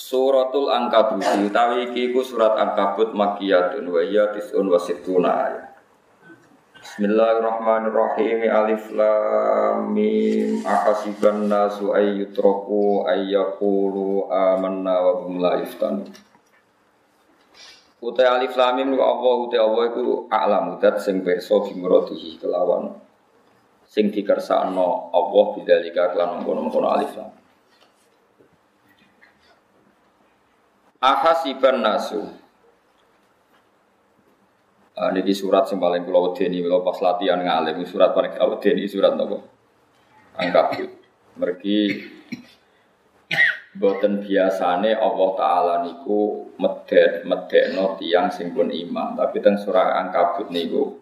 Suratul Ankabut utawi iki ku surat Ankabut makiyatun wa hiya tis'un wa sittuna ayat. Bismillahirrahmanirrahim. Alif lam mim. Ahasiban nasu ay yutraku ay yaqulu amanna wa hum la yuftanun. Utai alif lam mim Allah utai Allah iku a'lam dat sing pirsa bimrodihi kelawan sing dikersakno Allah bidzalika kelan mengkono-mengkono alif lam. Ahasiban nasu. Ah, surat yang paling pulau ini kalau pas latihan ngalim surat paling pulau ini surat nopo angkabut. Mergi boten biasane Allah Taala niku medet medekno tiang sing iman. Tapi teng surah angkabut niku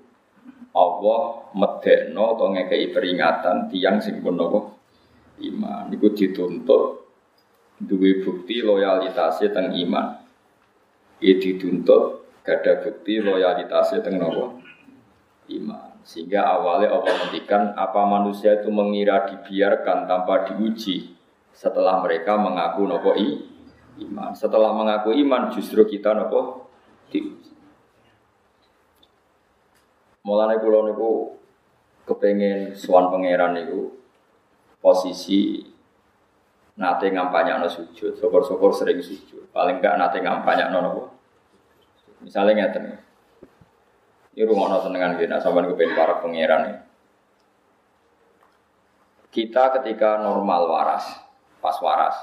Allah medekno atau ngekei peringatan tiang sing nopo iman. Niku dituntut duwe bukti loyalitasnya teng iman. Ia dituntut gada bukti loyalitasnya teng nopo iman. Sehingga awalnya Allah menghentikan apa manusia itu mengira dibiarkan tanpa diuji setelah mereka mengaku nopo i, iman. Setelah mengaku iman justru kita nopo diuji. Mulane kula niku kepengen suan pangeran niku posisi nate ngampanya no sujud, syukur-syukur sering sujud. Paling enggak nate ngampanya no nopo. Misalnya ngeten, ini rumah no senengan gini, sampai kepengen para pangeran nih. Kita ketika normal waras, pas waras,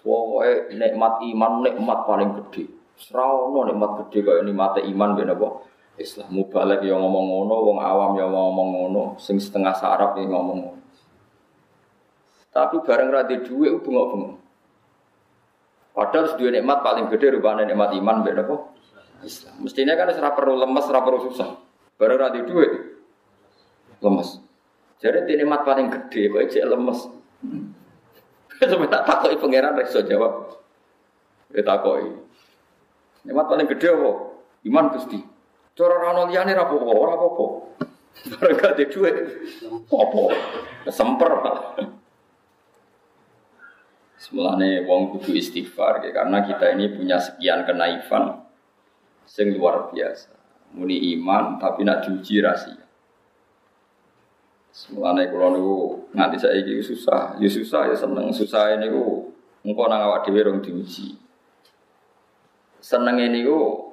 pokoknya nikmat iman nikmat paling gede. Serono nikmat gede kayak nikmat iman bener apa? Islam mubalek yang ngomong ngono, wong awam yang ngomong ngono, sing setengah sarap yang ngomong ngono. Tapi bareng rada duwe bengok-bengok. Padahal dua nikmat paling gede rupanya nikmat iman beda kok. Islam. Mestinya kan serap perlu lemes, serap perlu susah. Bareng rada duwe lemes. Jadi nikmat paling gede kok cek lemes. Sampai tak takoi pangeran reso jawab. Ya takoi. Nikmat paling gede apa? Iman Gusti. Cara rano liyane ra apa-apa, ora apa-apa. Bareng gak duwe. Apa? Semper. Semulane wong kudu istighfar ya, karena kita ini punya sekian kenaifan sing luar biasa. Muni iman tapi nak diuji rahasia. Semulane kula niku nganti saiki susah, ya susah ya seneng. Susah niku engko nang awak dhewe rong diuji. Senenge niku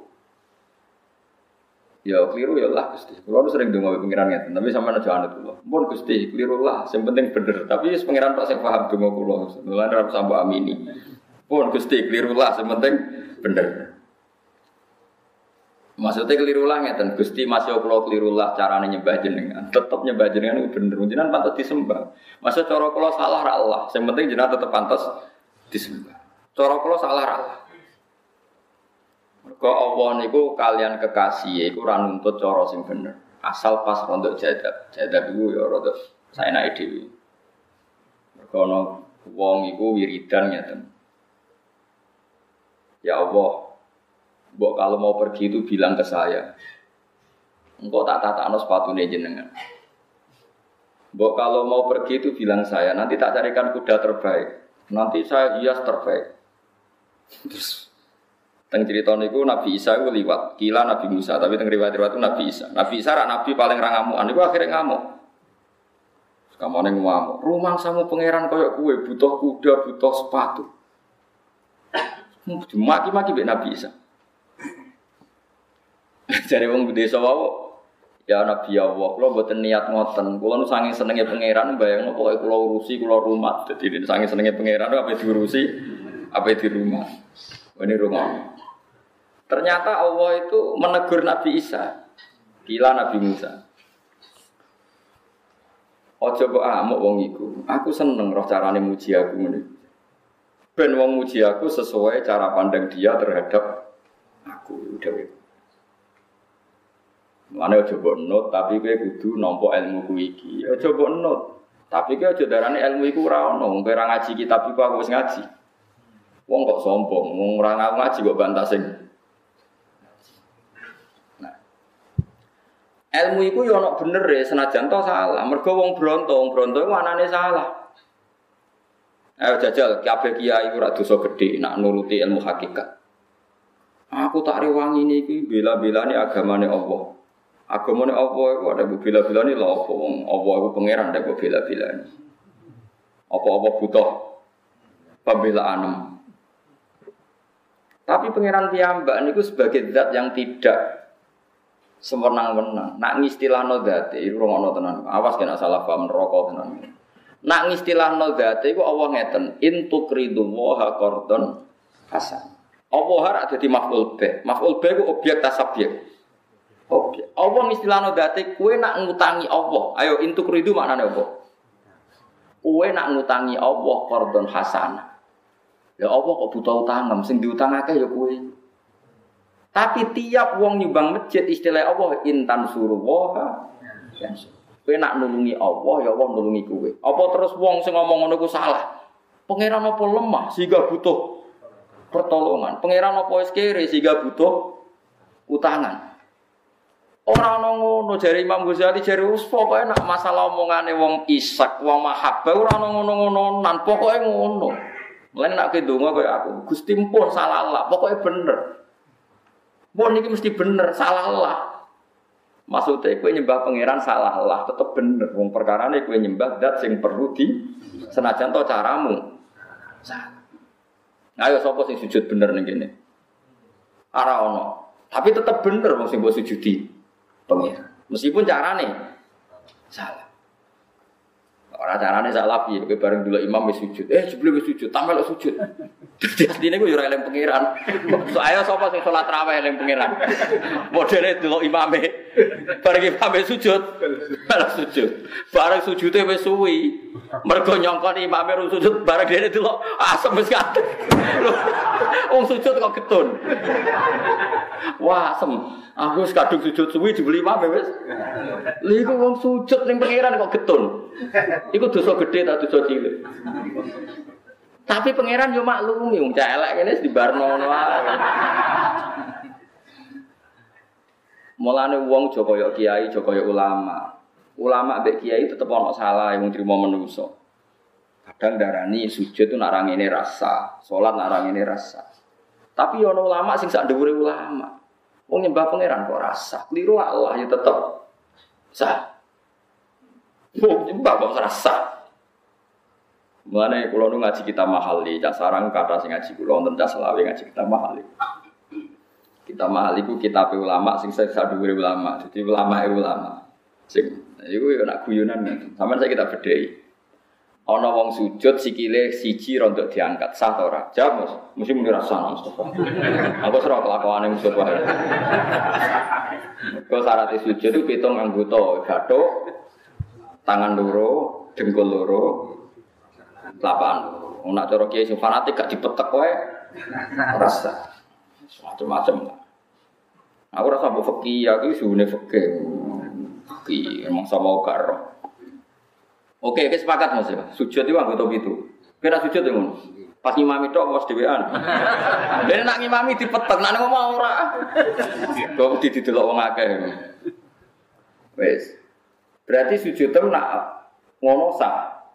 Ya keliru ya lah Gusti. Kulo sering donga pengiran ngeten, tapi sama aja anut kula. Mun Gusti keliru lah, sing penting bener. Tapi wis pengiran tok sing paham donga kula. Mulane ora usah mbok amini. Pun Gusti keliru lah, sing penting bener. Maksudnya keliru lah ngeten, Gusti masih kula keliru lah carane nyembah jenengan. Tetep nyembah jenengan itu bener. Jenengan pantas disembah. Maksud cara kula salah ra Allah, sing penting jenengan tetep pantas disembah. Cara kula salah ra Allah. Mergo Allah niku kalian kekasih iku ora nuntut cara sing bener. Asal pas rontok jadab. Jadab iku ya rada saenake dhewe. Mergo ana wong iku wiridan ngeten. Ya Allah, Mbok kalau mau pergi itu bilang ke saya. Engkau tak tatakno sepatune jenengan. Mbok kalau mau pergi itu bilang saya, nanti tak carikan kuda terbaik. Nanti saya hias terbaik. Terus Teng cerita niku Nabi Isa itu liwat, kila Nabi Musa, tapi teng riwayat-riwayat itu Nabi Isa. Nabi Isa rak Nabi paling ra ngamukan, niku akhirnya ngamuk. Kamu neng ngamuk, rumah samu pangeran koyok kue, butuh kuda, butuh sepatu. Maki-maki be Nabi Isa. Jadi wong desa wae Ya Nabi Allah, kalau buat niat ngoten, kalau nu sangi senengnya pangeran, bayang pokoknya kalau urusi, kalau rumah, jadi sangi senengnya pangeran, apa diurusi, apa di rumah. Ini rumah. Ternyata Allah itu menegur Nabi Isa. Gila Nabi Musa. Ojo kok amuk wong iku. Aku seneng roh carane muji aku ngene. Ben wong muji aku sesuai cara pandang dia terhadap aku dewe. Mana aja mbok not, tapi kowe kudu nampa ilmu ku iki. Aja mbok not. Tapi kowe aja darani ilmu iku ora ono, kowe ora ngaji kitab iku aku wis ngaji. Wong kok sombong, wong ora ngaji kok bantah sing. Ilmu iku yo ono bener ya, senajan to salah. Mergo wong bronto, wong bronto salah. Ayo jajal, kabeh kiai ora dosa gedhe nak nuruti ilmu hakikat. Aku tak rewangi niki bela-belani agamane Allah. Agamane Allah iku ada bela-belani lha apa wong Allah iku pangeran ada bela-belani. Apa-apa butuh pembelaan. Tapi pangeran piyambak niku sebagai zat yang tidak sewenang-wenang. Nak ngistilahno zate iku romono tenan. Awas kena salah paham rokok tenan. Nak ngistilahno zate iku Allah ngeten, in tukridu wa qardon hasan. Allah ora dadi maf'ul bih. Maf'ul bih iku objek tasabyek. Objek. Allah ngistilahno kowe nak ngutangi Allah. Ayo in tukridu maknane apa? Kowe nak ngutangi Allah qardon hasan. Ya Allah kok butuh utang, sing diutangake ya kowe. Tapi tiap wong nyumbang masjid istilah Allah intan suruh waha. Kowe nak nulungi Allah, ya Allah nulungi kowe. Apa terus wong sing ngomong ngono ku salah? Pangeran apa lemah sehingga butuh pertolongan? Pangeran apa wis kere sehingga butuh utangan? Ora ana ngono jare Imam Ghazali jare wis pokoke nak masalah omongane wong isak, wong mahabbah ora ana ngono-ngono, nan pokoke ngono. Mulane nak ke donga aku, Gusti pun salah Allah, pokoke bener. Pun iki mesti bener, salah Allah. Maksudnya kue nyembah pangeran salah lah, tetep bener. Wong perkara ini kue nyembah dat sing perlu di senajan to caramu. Ayo sopo sing sujud bener nih gini. Ara ono. Tapi tetep bener wong sing mbok sujudi pangeran. Meskipun carane salah. Ora carane salah piye, kowe bareng dulu imam wis sujud. Eh jebule wis sujud, tampil sujud. Dadi atine ku yo ora eling pangeran. So ayo sapa sing salat raweh eling pangeran. Modele dulu imame. Bareng imame sujud, malah sujud. Bareng sujude wis suwi. Mergo nyongkon imame ru sujud, bareng dene dulu asem wis kadek. Wong sujud kok getun. Wah, asem. Aku wis kadung sujud suwi dibeli imame wis. Lha iku wong sujud ning pangeran kok getun. Iku dosa gede tak dosa cilik. Tapi pangeran yo maklumi wong cah elek di barno ngono. Mulane wong aja kaya kiai, aja kaya ulama. Ulama mbek kiai tetep ana salah yang trimo menungso. Kadang darani sujud itu nak ini rasa, salat nak ini rasa. Tapi ono ulama sing sak dhuwure ulama. Wong nyembah pangeran kok rasa. Keliru Allah ya tetep sah. Wong nyembah kok rasa. Mulane kula nu ngaji kita mahali, cak sarang kata sing ngaji kula wonten cak ngaji kita mahali. Kita mahali ku kitab ulama sing saya dhuwure ulama. Jadi ulama e ulama. Sing iku yo nak guyonan. Sampeyan saya kita bedhei. Ana wong sujud sikile siji rontok diangkat sah ta ora? Mas. Mesti muni rasa Mustafa. Aku serah kelakuane Mustafa. Kau syarat sujud itu pitung anggota, gathuk, tangan loro, dengkul loro, telapak loro. Nak cara kiai sing fanatik gak dipetek wae. Rasa. Macam-macam. Aku rasa mbok fakih, aku suune fakih. Fakih, emang sama karo. Oke, oke sepakat mas ya. Sujud itu anggota itu. Kira sujud ya ngono. Pas ngimami tok bos dewean. Dene nak ngimami dipetek, nak ngomong ora. Kok didelok wong akeh. Wes. Berarti sujud tem nak ngono sah.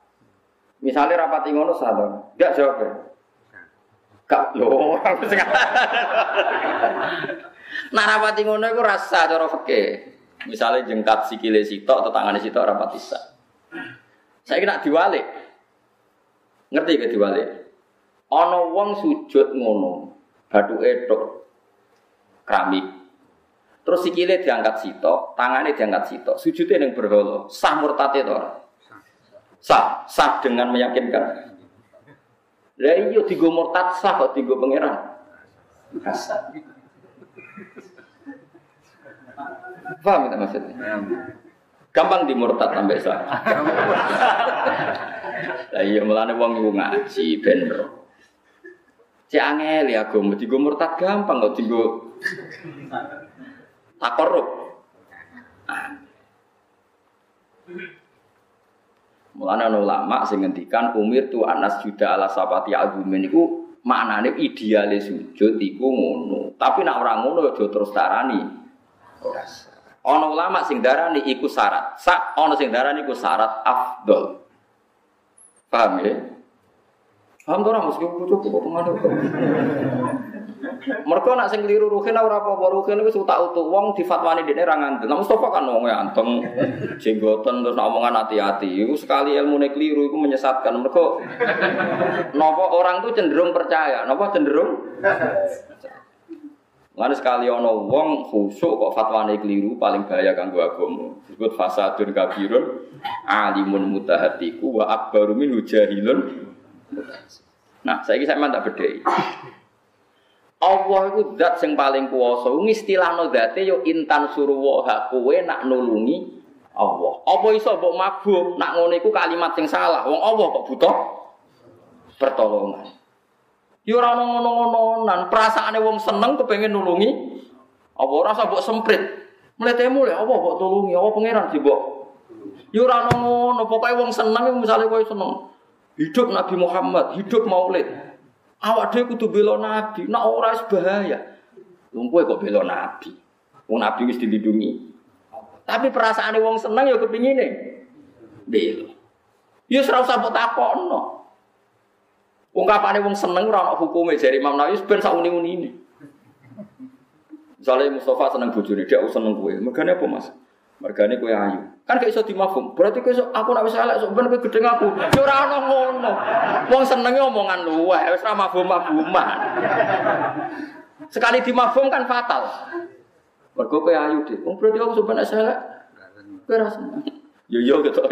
Misalnya rapati ngono sah to. Enggak jawab. ya? Kak lho, Nak rapati ngono rasa cara. Misalnya jengkat sikile sitok atau tangane sitok rapati sah. Saya kena diwalik. Ngerti ke diwalik? Ono wong sujud ngono, batu edok, keramik. Terus sikile diangkat sitok, tangannya diangkat sitok, sujudnya yang berholo, sah murtad itu orang. Sah, sah dengan meyakinkan. Lah iya digo murtad sah kok digo pangeran. Paham itu maksudnya? Gampang dimurtad sampai sah. Lah iya mulane wong iku ngaji ben ro. Cek angel ya agama digo murtad gampang kok digo takorup. Mulane ana ulama sing ngendikan umir tu anas juda ala sapati agumen iku maknane ideale sujud iku ngono. Tapi nek ora ngono aja terus darani. Ora Ana ulama sing darani iku syarat. Sak ana sing darani iku syarat afdol. Paham ya? Paham to ora mesti kudu kok pengaruh. Mereka nak sing keliru ruhin ora apa-apa ruhin wis utak utuk wong difatwani dene ra ngandel. Nah Mustofa kan wong anteng jenggoten terus nak omongan hati-hati. Iku sekali ilmune keliru iku menyesatkan. Mereka napa orang tuh cenderung percaya, napa cenderung Lalu sekali ono wong khusuk kok fatwane keliru paling bahaya kanggo agama. Disebut fasadun kabirun alimun mutahatiku wa akbaru min jahilun. Nah, saya saya tak bedhei. Allah itu zat sing paling kuwasa. Ngistilahno zate yo intan suruwa kowe nak nulungi Allah. Apa iso mbok mabum nak ngono iku kalimat sing salah. Wong Allah kok butuh pertolongan. Yo ora ono ngono-ngononan, perasaane wong seneng kepengin nulungi apa ora usah mbok semprit. Mletemu le apa mbok tulungi, apa pangeran sih mbok. Yo ora ono ngono, pokoke wong seneng misale kowe seneng. Hidup Nabi Muhammad, hidup Maulid. Awak dhewe kudu bela Nabi, nek ora wis bahaya. Wong kowe kok bela Nabi. Wong Nabi wis dilindungi. Tapi perasaane wong seneng ya kepingine bela. Ya ora usah mbok. Ungkapane wong seneng ora ana hukume jare Imam Nawawi ben sak uni-uni ini. Misalnya Mustafa seneng bojone, dia seneng kowe. Mergane apa, Mas? Mergane kowe ayu. Kan gak iso dimafhum. Berarti kowe aku nek wis elek sok ben kowe gedeng aku. Ya ora ana ngono. Wong senenge omongan luweh, wis ora mafhum-mafhuman. Sekali dimafhum kan fatal. Mergo kowe ayu, Dik. Wong berarti aku sok ben elek. Kowe ora seneng. Yo yo gitu.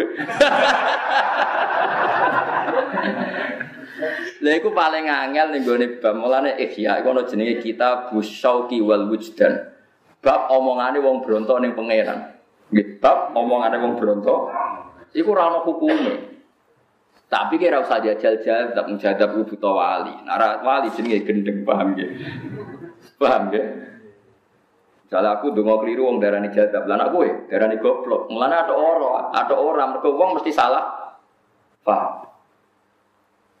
Lha paling angel ning gone bab mulane ihya iku ana jenenge kita busyauqi wal wujdan. Bab omongane wong bronto ning pangeran. Nggih, bab omongane wong bronto iku ora ana hukume. Tapi kira usah jajal-jajal tak menjadab buta wali. Nara wali jenenge gendeng paham nggih. Paham nggih? Misalnya aku dongo keliru wong darani jadab, lan aku ya darani goblok. Mulane ada orang, ada orang mergo mesti salah. Paham?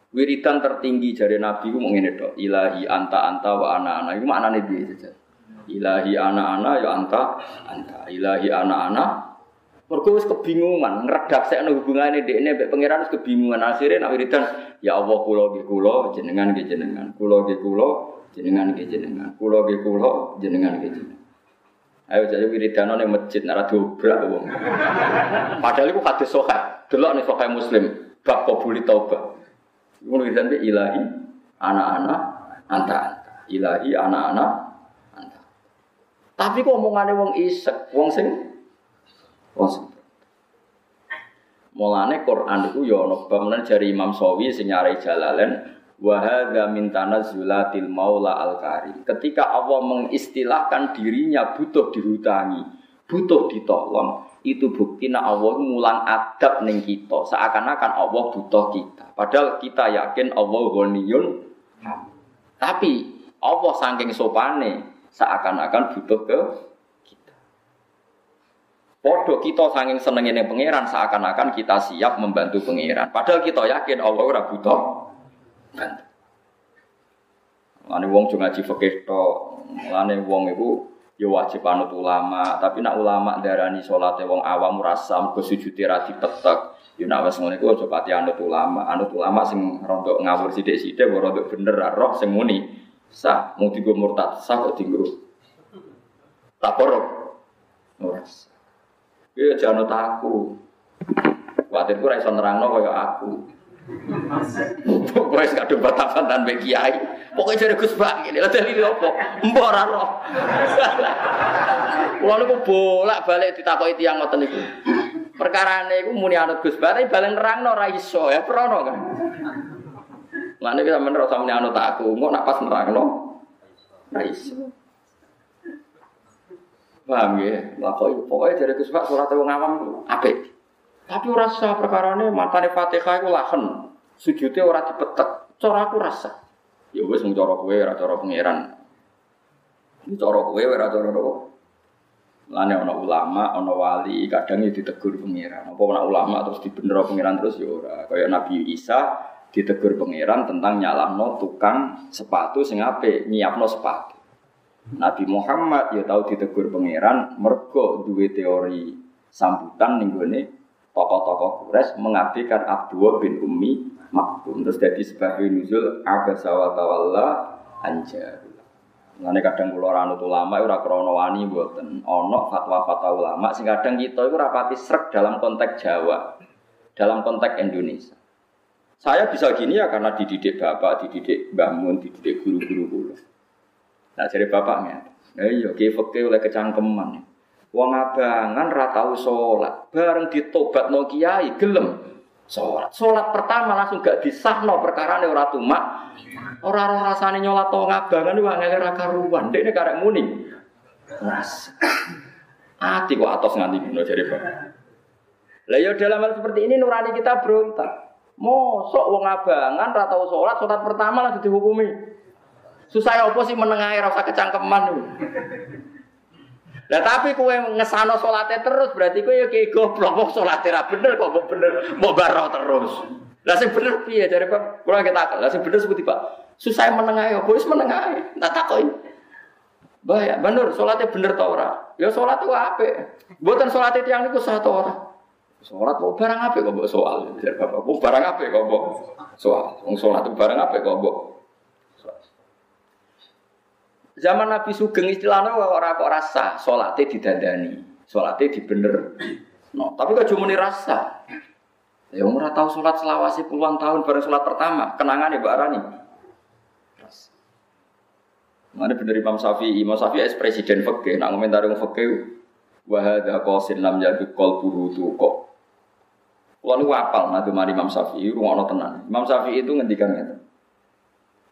Wiridan tertinggi dari Nabi itu mungkin itu ilahi anta anta wa ana ana itu maknanya dia saja. Ilahi ana ana ya anta anta. Ilahi ana ana. Mereka wis kebingungan, hubungan ini ini pangeran wis kebingungan akhirnya nak wiridan ya Allah kulo ge kulo jenengan ge jenengan kulo ge kulo jenengan ge jenengan kulo ge kulo jenengan ge jenengan. Ayo jadi wiridan ning masjid nara dobrak wong. Padahal iku hadis sahih. Delok nih sahih Muslim bab qabuli taubah. Ngono wiridan be ilahi anak-anak anta anta. Ilahi anak-anak anta. Tapi kok omongane wong isek, wong sing wong sing Mulane Quran itu ya ana bab jari Imam Sawi sing nyarai Jalalain wa hadza min tanazzulatil maula al karim. Ketika Allah mengistilahkan dirinya butuh dihutangi, butuh ditolong, itu bukti nak Allah ngulang adab ning kita. Seakan-akan Allah butuh kita. Padahal kita yakin Allah ghaniyun. Tapi Allah saking sopane seakan-akan butuh ke kita. Podo kita saking senengin pangeran seakan-akan kita siap membantu pangeran. Padahal kita yakin Allah ora butuh bantu. Lane wong cuma ngaji fikih tok, lane wong iku ya wajib anut ulama, tapi nak ulama darani salate wong awam rasa ke sujudi ra dipetek. Ya nak wis ngono iku aja pati anut ulama, anut ulama sing rondok ngawur sithik-sithik ora rondok bener roh sing muni. Sah, mau digo murtad, sah kok digo. Tak korup. Ora. Ya jangan aku. Kuatir ku ra iso nerangno kaya aku. Pokoknya ada batasan mbek kiai. Pokoknya jadi Gus Bak ini lah dalil apa? Mbok ora. Kulo niku bolak-balik ditakoki tiyang ngoten niku. Perkarane iku muni anut Gus tapi balen nerangno ora iso ya prono kan. Lah nek sampean ora sampe anut aku, engko nak pas nerangno ora iso. Paham ya? Lah kok pokoknya dari Gus Bak surat wong awam apik. Tapi ora sah perkarane matane Fatihah iku lahen. Sujudnya ora dipetek. Cara aku rasa. Ya wis mung cara kowe ora cara pangeran. Ini cara kowe ora cara apa? Lane ana ulama, ana wali, kadang ya ditegur pangeran. Apa ana ulama terus dibener pangeran terus ya ora. Kaya Nabi Isa ditegur pangeran tentang nyalahno tukang sepatu sing apik, nyiapno sepatu. Nabi Muhammad ya tahu ditegur pangeran mergo duwe teori sambutan ning gone tokoh-tokoh Quraisy mengabdikan Abdullah bin Ummi Maktum terus jadi sebagai nuzul abasa wa tawalla anjar. Mulane kadang kula ora anut ulama ora krana wani mboten. Ana fatwa-fatwa ulama sing kadang kita iku rapati srek dalam konteks Jawa. Dalam konteks Indonesia. Saya bisa gini ya karena dididik bapak, dididik Mbah Mun, dididik guru-guru. Nah jadi bapaknya, nah iya kiai fakih oleh kecangkeman. Wong abangan ra tau salat, bareng ditobat no kiai gelem salat. Salat pertama langsung gak disahno perkara ora tumak. Ora ora rasane nyolat wong abangan iku angel ra karuan. Dekne karek muni. Ras. Ati kok atos nganti ngono jare bapak. Lah ya dalam hal seperti ini nurani kita berontak. Mosok wong abangan ra tau salat, salat pertama langsung dihukumi. Susah ya apa sih menengahi rasa kecangkeman lu. Lah tapi kue ngesano salate terus berarti kue ya kayak goblok kok salate ra bener kok mbok bener mau baro terus. Lah sing bener piye dari Pak? Kurang kita Lah sing bener seperti Pak. Susah menengahi apa wis menengahi. Tak takoki. Bahaya, bener salate bener ta ora? Ya salat ku apik. Mboten salate tiyang niku sah ta ora? Salat kok barang apik kok mbok soal. Dari Bapak, barang apik kok mbok soal. Wong salat barang apik kok mbok Zaman Nabi Sugeng istilahnya orang kok rasa sholatnya didandani, sholatnya dibener. No, tapi kok cuma rasa. Ya umur tahu sholat selawasi puluhan tahun baru sholat pertama, kenangan ya Mbak Rani. Mana bener Imam Syafi'i, Imam Syafi'i es presiden fakih, nak komentar yang fakih, wahada qasin lam yadu qalbuhu tuqa. Kulo niku apal nanti mari Imam Syafi'i rumono tenan. Imam Syafi'i itu ngendikan ngeten.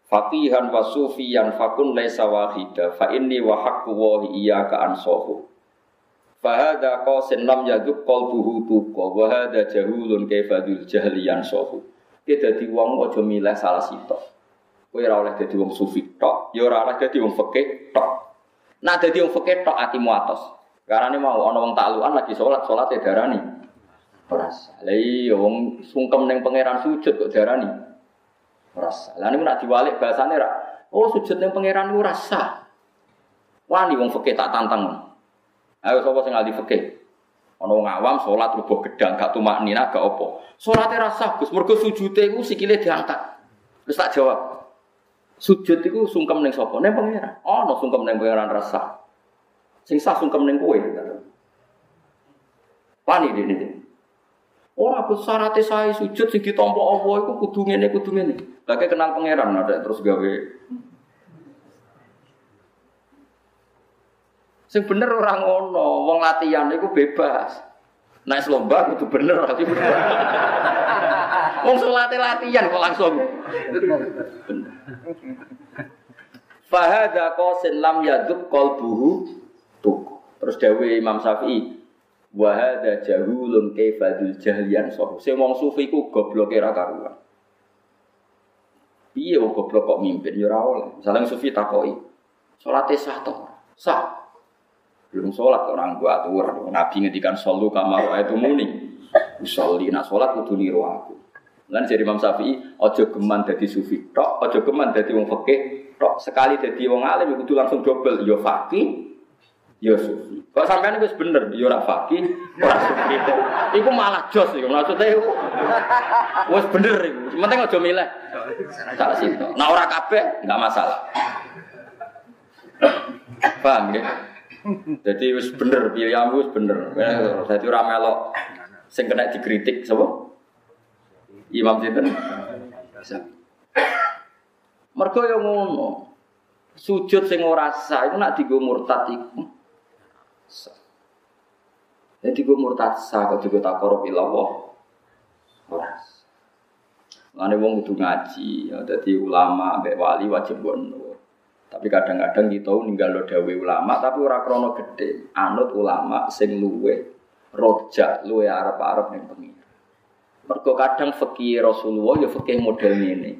Faqihan wa sufiyan fakun laisa wahida fa inni wa haqqu wa iyyaka ansahu. Fa hadha qasin lam yaduk qalbuhu tuqa wa hadha jahulun kaifadul jahli yansahu. Ki dadi wong aja milih salah sitok. Kowe ora oleh dadi wong sufi tok, ya ora oleh dadi wong fikih tok. Nah dadi wong fikih tok atimu atos. Karena mau ana wong taklukan lagi sholat, sholat ya darani. Ora. Lah iya wong sungkem ning pangeran sujud kok darani. Rasa. Lah niku nak diwalik bahasane ra. Oh sujud ning pangeran niku rasa. Wani wong fikih tak tantang. Ayo sapa sing ahli fikih? Ana wong awam salat rubuh gedang gak tumak nina gak apa. Salate rasa Gus mergo sujude iku sikile diangkat. Terus tak jawab. Sujud iku sungkem ning sapa? Ning pangeran. Oh, no sungkem ning pangeran rasa. Sing sah sungkem ning kowe. Wani dene. Ora aku syaratnya saya sujud sing ditampa Allah iku kudu ngene kudu ngene. Lagi kenal pangeran ada terus gawe. Sing bener orang ngono, wong latihan iku bebas. Naik lomba kudu bener tapi bener. Wong salate latihan kok langsung. Fahada qasin lam yaduk qalbuhu tuk. Terus dawe Imam Syafi'i, Wa hadza jahulun kaifadul jahlian sohu. Sing wong sufi ku goblok ra karuan. Piye wong goblok kok mimpin ya ora oleh. Misalnya sufi takoki, salate sah to? Sah. Belum sholat orang gua atur. Nabi ngedikan solu kamar itu muni. Usolli nak sholat kudu niru aku. Lan jadi Imam Syafi'i, ojo geman dadi sufi tok, ojo geman dadi wong fikih tok. Sekali dadi wong alim kudu langsung double, yo fakih, yo sufi. Kok sampean wis bener, yo ora fakih, ora sufi. Iku malah jos iku maksudnya iku. Wis bener iku. Penting aja milih. Salah situ. Nah ora kabeh enggak masalah. Paham ya? Jadi wis bener pilihanmu wis bener. Dadi ora melok sing kena dikritik sapa? Imam sinten? Mergo yo ngono. Sujud sing ora sah iku nak digo murtad iku jadi gue murtad sah kok juga tak korup ilallah. Ora. Lane wong ngaji, ya dadi ulama mbek wali wajib ngono. Tapi kadang-kadang kita ninggal lo dawe ulama tapi ora krono gede. Anut ulama sing luwe rojak luwe arep-arep ning pengira. Mergo kadang fikih Rasulullah ya fikih model ini.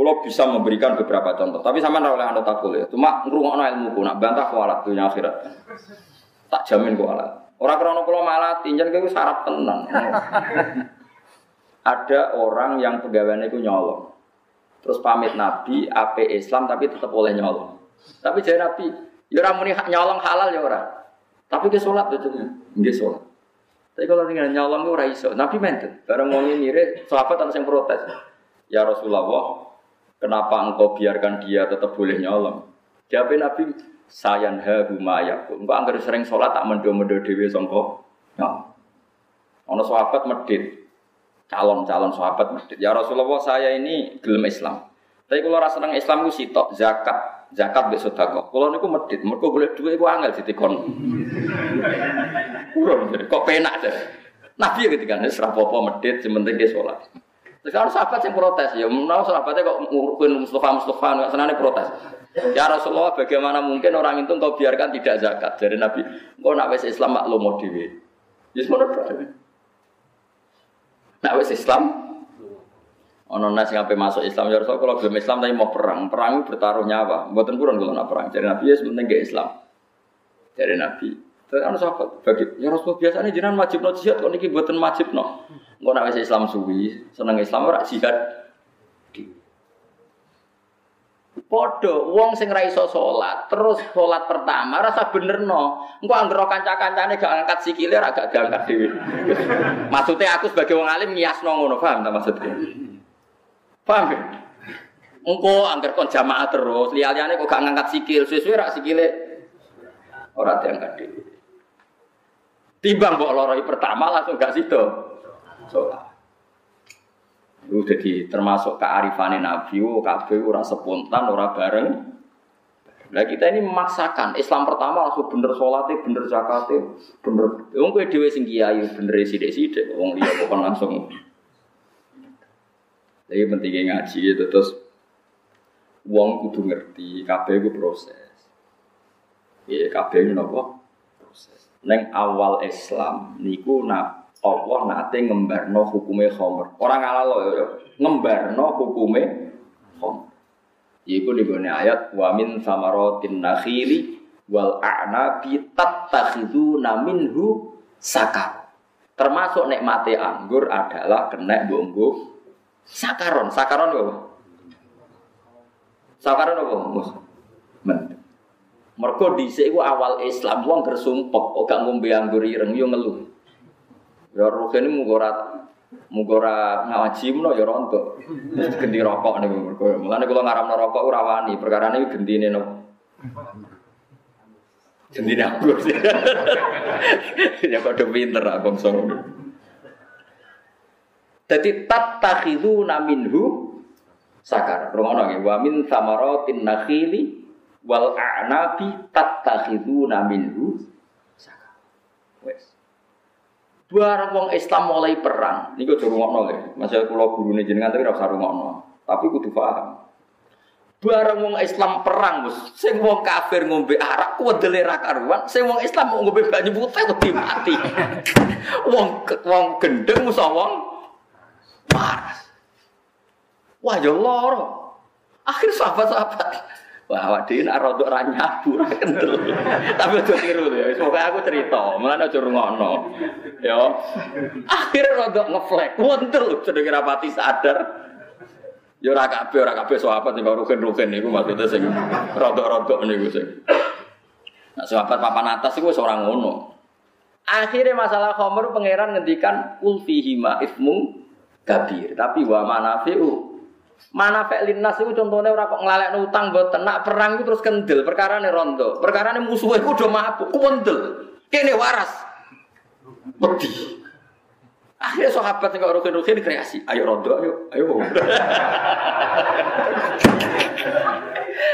Kalau bisa memberikan beberapa contoh, tapi sama oleh anda takut ya. Cuma ngurungokno ilmu ku, nak bantah kualat dunia akhirat. Tak jamin kualat. Orang krono kalau malah tinjan kayak sarap tenang. Ada orang yang pegawainya itu nyolong. Terus pamit Nabi, AP Islam tapi tetap boleh nyolong. Tapi jadi Nabi, ya orang muni nyolong halal ya orang. Tapi ke sholat betulnya, nggak sholat. Tapi kalau dengan nyolong itu raiso, Nabi menten. Barang mau mirip, sahabat ada yang protes. Ya Rasulullah, Kenapa engkau biarkan dia tetap boleh nyolong? Jawab Nabi, sayan humayaku. Engkau angker sering sholat tak mendo-mendo dewi songko. Ya. Ono sahabat medit, calon-calon sahabat medit. Ya Rasulullah saya ini gelem Islam. Tapi kalau rasa seneng Islam itu sitok zakat, zakat besok sedekah. Kalau niku medit, mereka boleh dua itu angel ditikon. Kurang, kok penak deh. Nabi ketika ini serapopo medit, sementing dia sholat. Sekarang sahabat yang protes, ya menurut sahabatnya kok ngurukin Mustafa Mustafa nggak senang protes. Ya Rasulullah, bagaimana mungkin orang itu kau biarkan tidak zakat dari Nabi? Kau nak wes Islam mau dewi. Jadi menurut Nak wes Islam, ono nasi ngapain masuk Islam ya Rasul kalau belum Islam tapi mau perang, perang bertaruh nyawa. Buatan kurang kalau nak perang. Jadi Nabi ya sebenarnya gak Islam. Dari Nabi. Terus anu sahabat bagi ya Rasul biasanya jangan wajib no jihad kok niki buatan wajib no. Engko nek Islam suwi, seneng Islam ora jihad. Podo, wong sing ra iso salat, terus salat pertama rasa bener no. Engko anggere kanca-kancane gak angkat sikile ora gak diangkat dhewe. maksudnya aku sebagai wong alim ngiasno ngono, paham ta maksudnya? Paham ya? Engko angger kon jamaah terus, liyane kok gak ngangkat sikil, suwe-suwe rak sikile ora diangkat dhewe. Timbang mbok loroi pertama langsung gak sido sholat. Itu jadi termasuk kearifan Nabi, oh, kabeh ora spontan, ora bareng. Nah kita ini memaksakan Islam pertama langsung bener sholatnya, bener zakatnya, bener. Wong kowe dhewe sing kiai bener sithik-sithik, wong liya kok langsung. Jadi pentingnya ngaji itu terus wong kudu ngerti kabeh ku proses. Ya kabeh ini napa? Proses. Neng awal Islam niku nabi Allah nate ngembarno hukume khomer. Orang ala lo ya, ngembarno hukume khomer. Iku di ayat wa min samaratin nakhili wal a'nabi tattakhiduna minhu sakar. Termasuk nikmate anggur adalah kena bumbu sakaron. Sakaron apa? Sakaron apa? Men. Mergo dhisik iku awal Islam wong gersumpek gak ngombe anggur ireng yo ngeluh. Ya rugen ini mugora mugora ngaji muno ya rontok. Gendi rokok nih mergo. Mulane kula ngaramno rokok ora wani, perkara ini gendine no. Gendine aku ya padha pinter abang song. Dadi tattakhiduna minhu sakar. Rungono nggih wa min samaratin nakhili wal a'nabi tattakhiduna minhu sakar. Wes. Barang wong Islam mulai perang, niku aja rungokno lho. Masih kula gurune jenengan tapi ora usah rungokno. Tapi kudu paham. Barang wong Islam perang, Gus. Sing wong kafir ngombe arak wedele ra karuan, sing wong Islam mau ngombe banyu putih wedi mati. wong wong gendeng musa wong. Wah, ya loro. Akhir sahabat-sahabat Wah, awak dhewe nek rodok ra nyabu ra kendel. Tapi aja tiru ya. Pokoke aku cerita, mulane aja rungokno. Ya. Akhire rodok ngeflek, wontel sedeng rapati sadar. Ya ora kabeh ora kabeh sahabat sing rugen-rugen niku maksudnya sing rodok-rodok niku sing. Nah, sahabat papan atas iku wis ora ngono. Akhirnya masalah khomer pangeran ngendikan ulfihima ismu kabir, tapi wa manafi'u Mana linnas itu contohnya orang kok ngelalek utang buat tenak perang itu terus kendel perkara nih rondo. Perkara nih musuh itu udah mabuk kendel kene waras. Wedi. Akhirnya sahabat yang rukin rukin kreasi ayo rondo ayo ayo.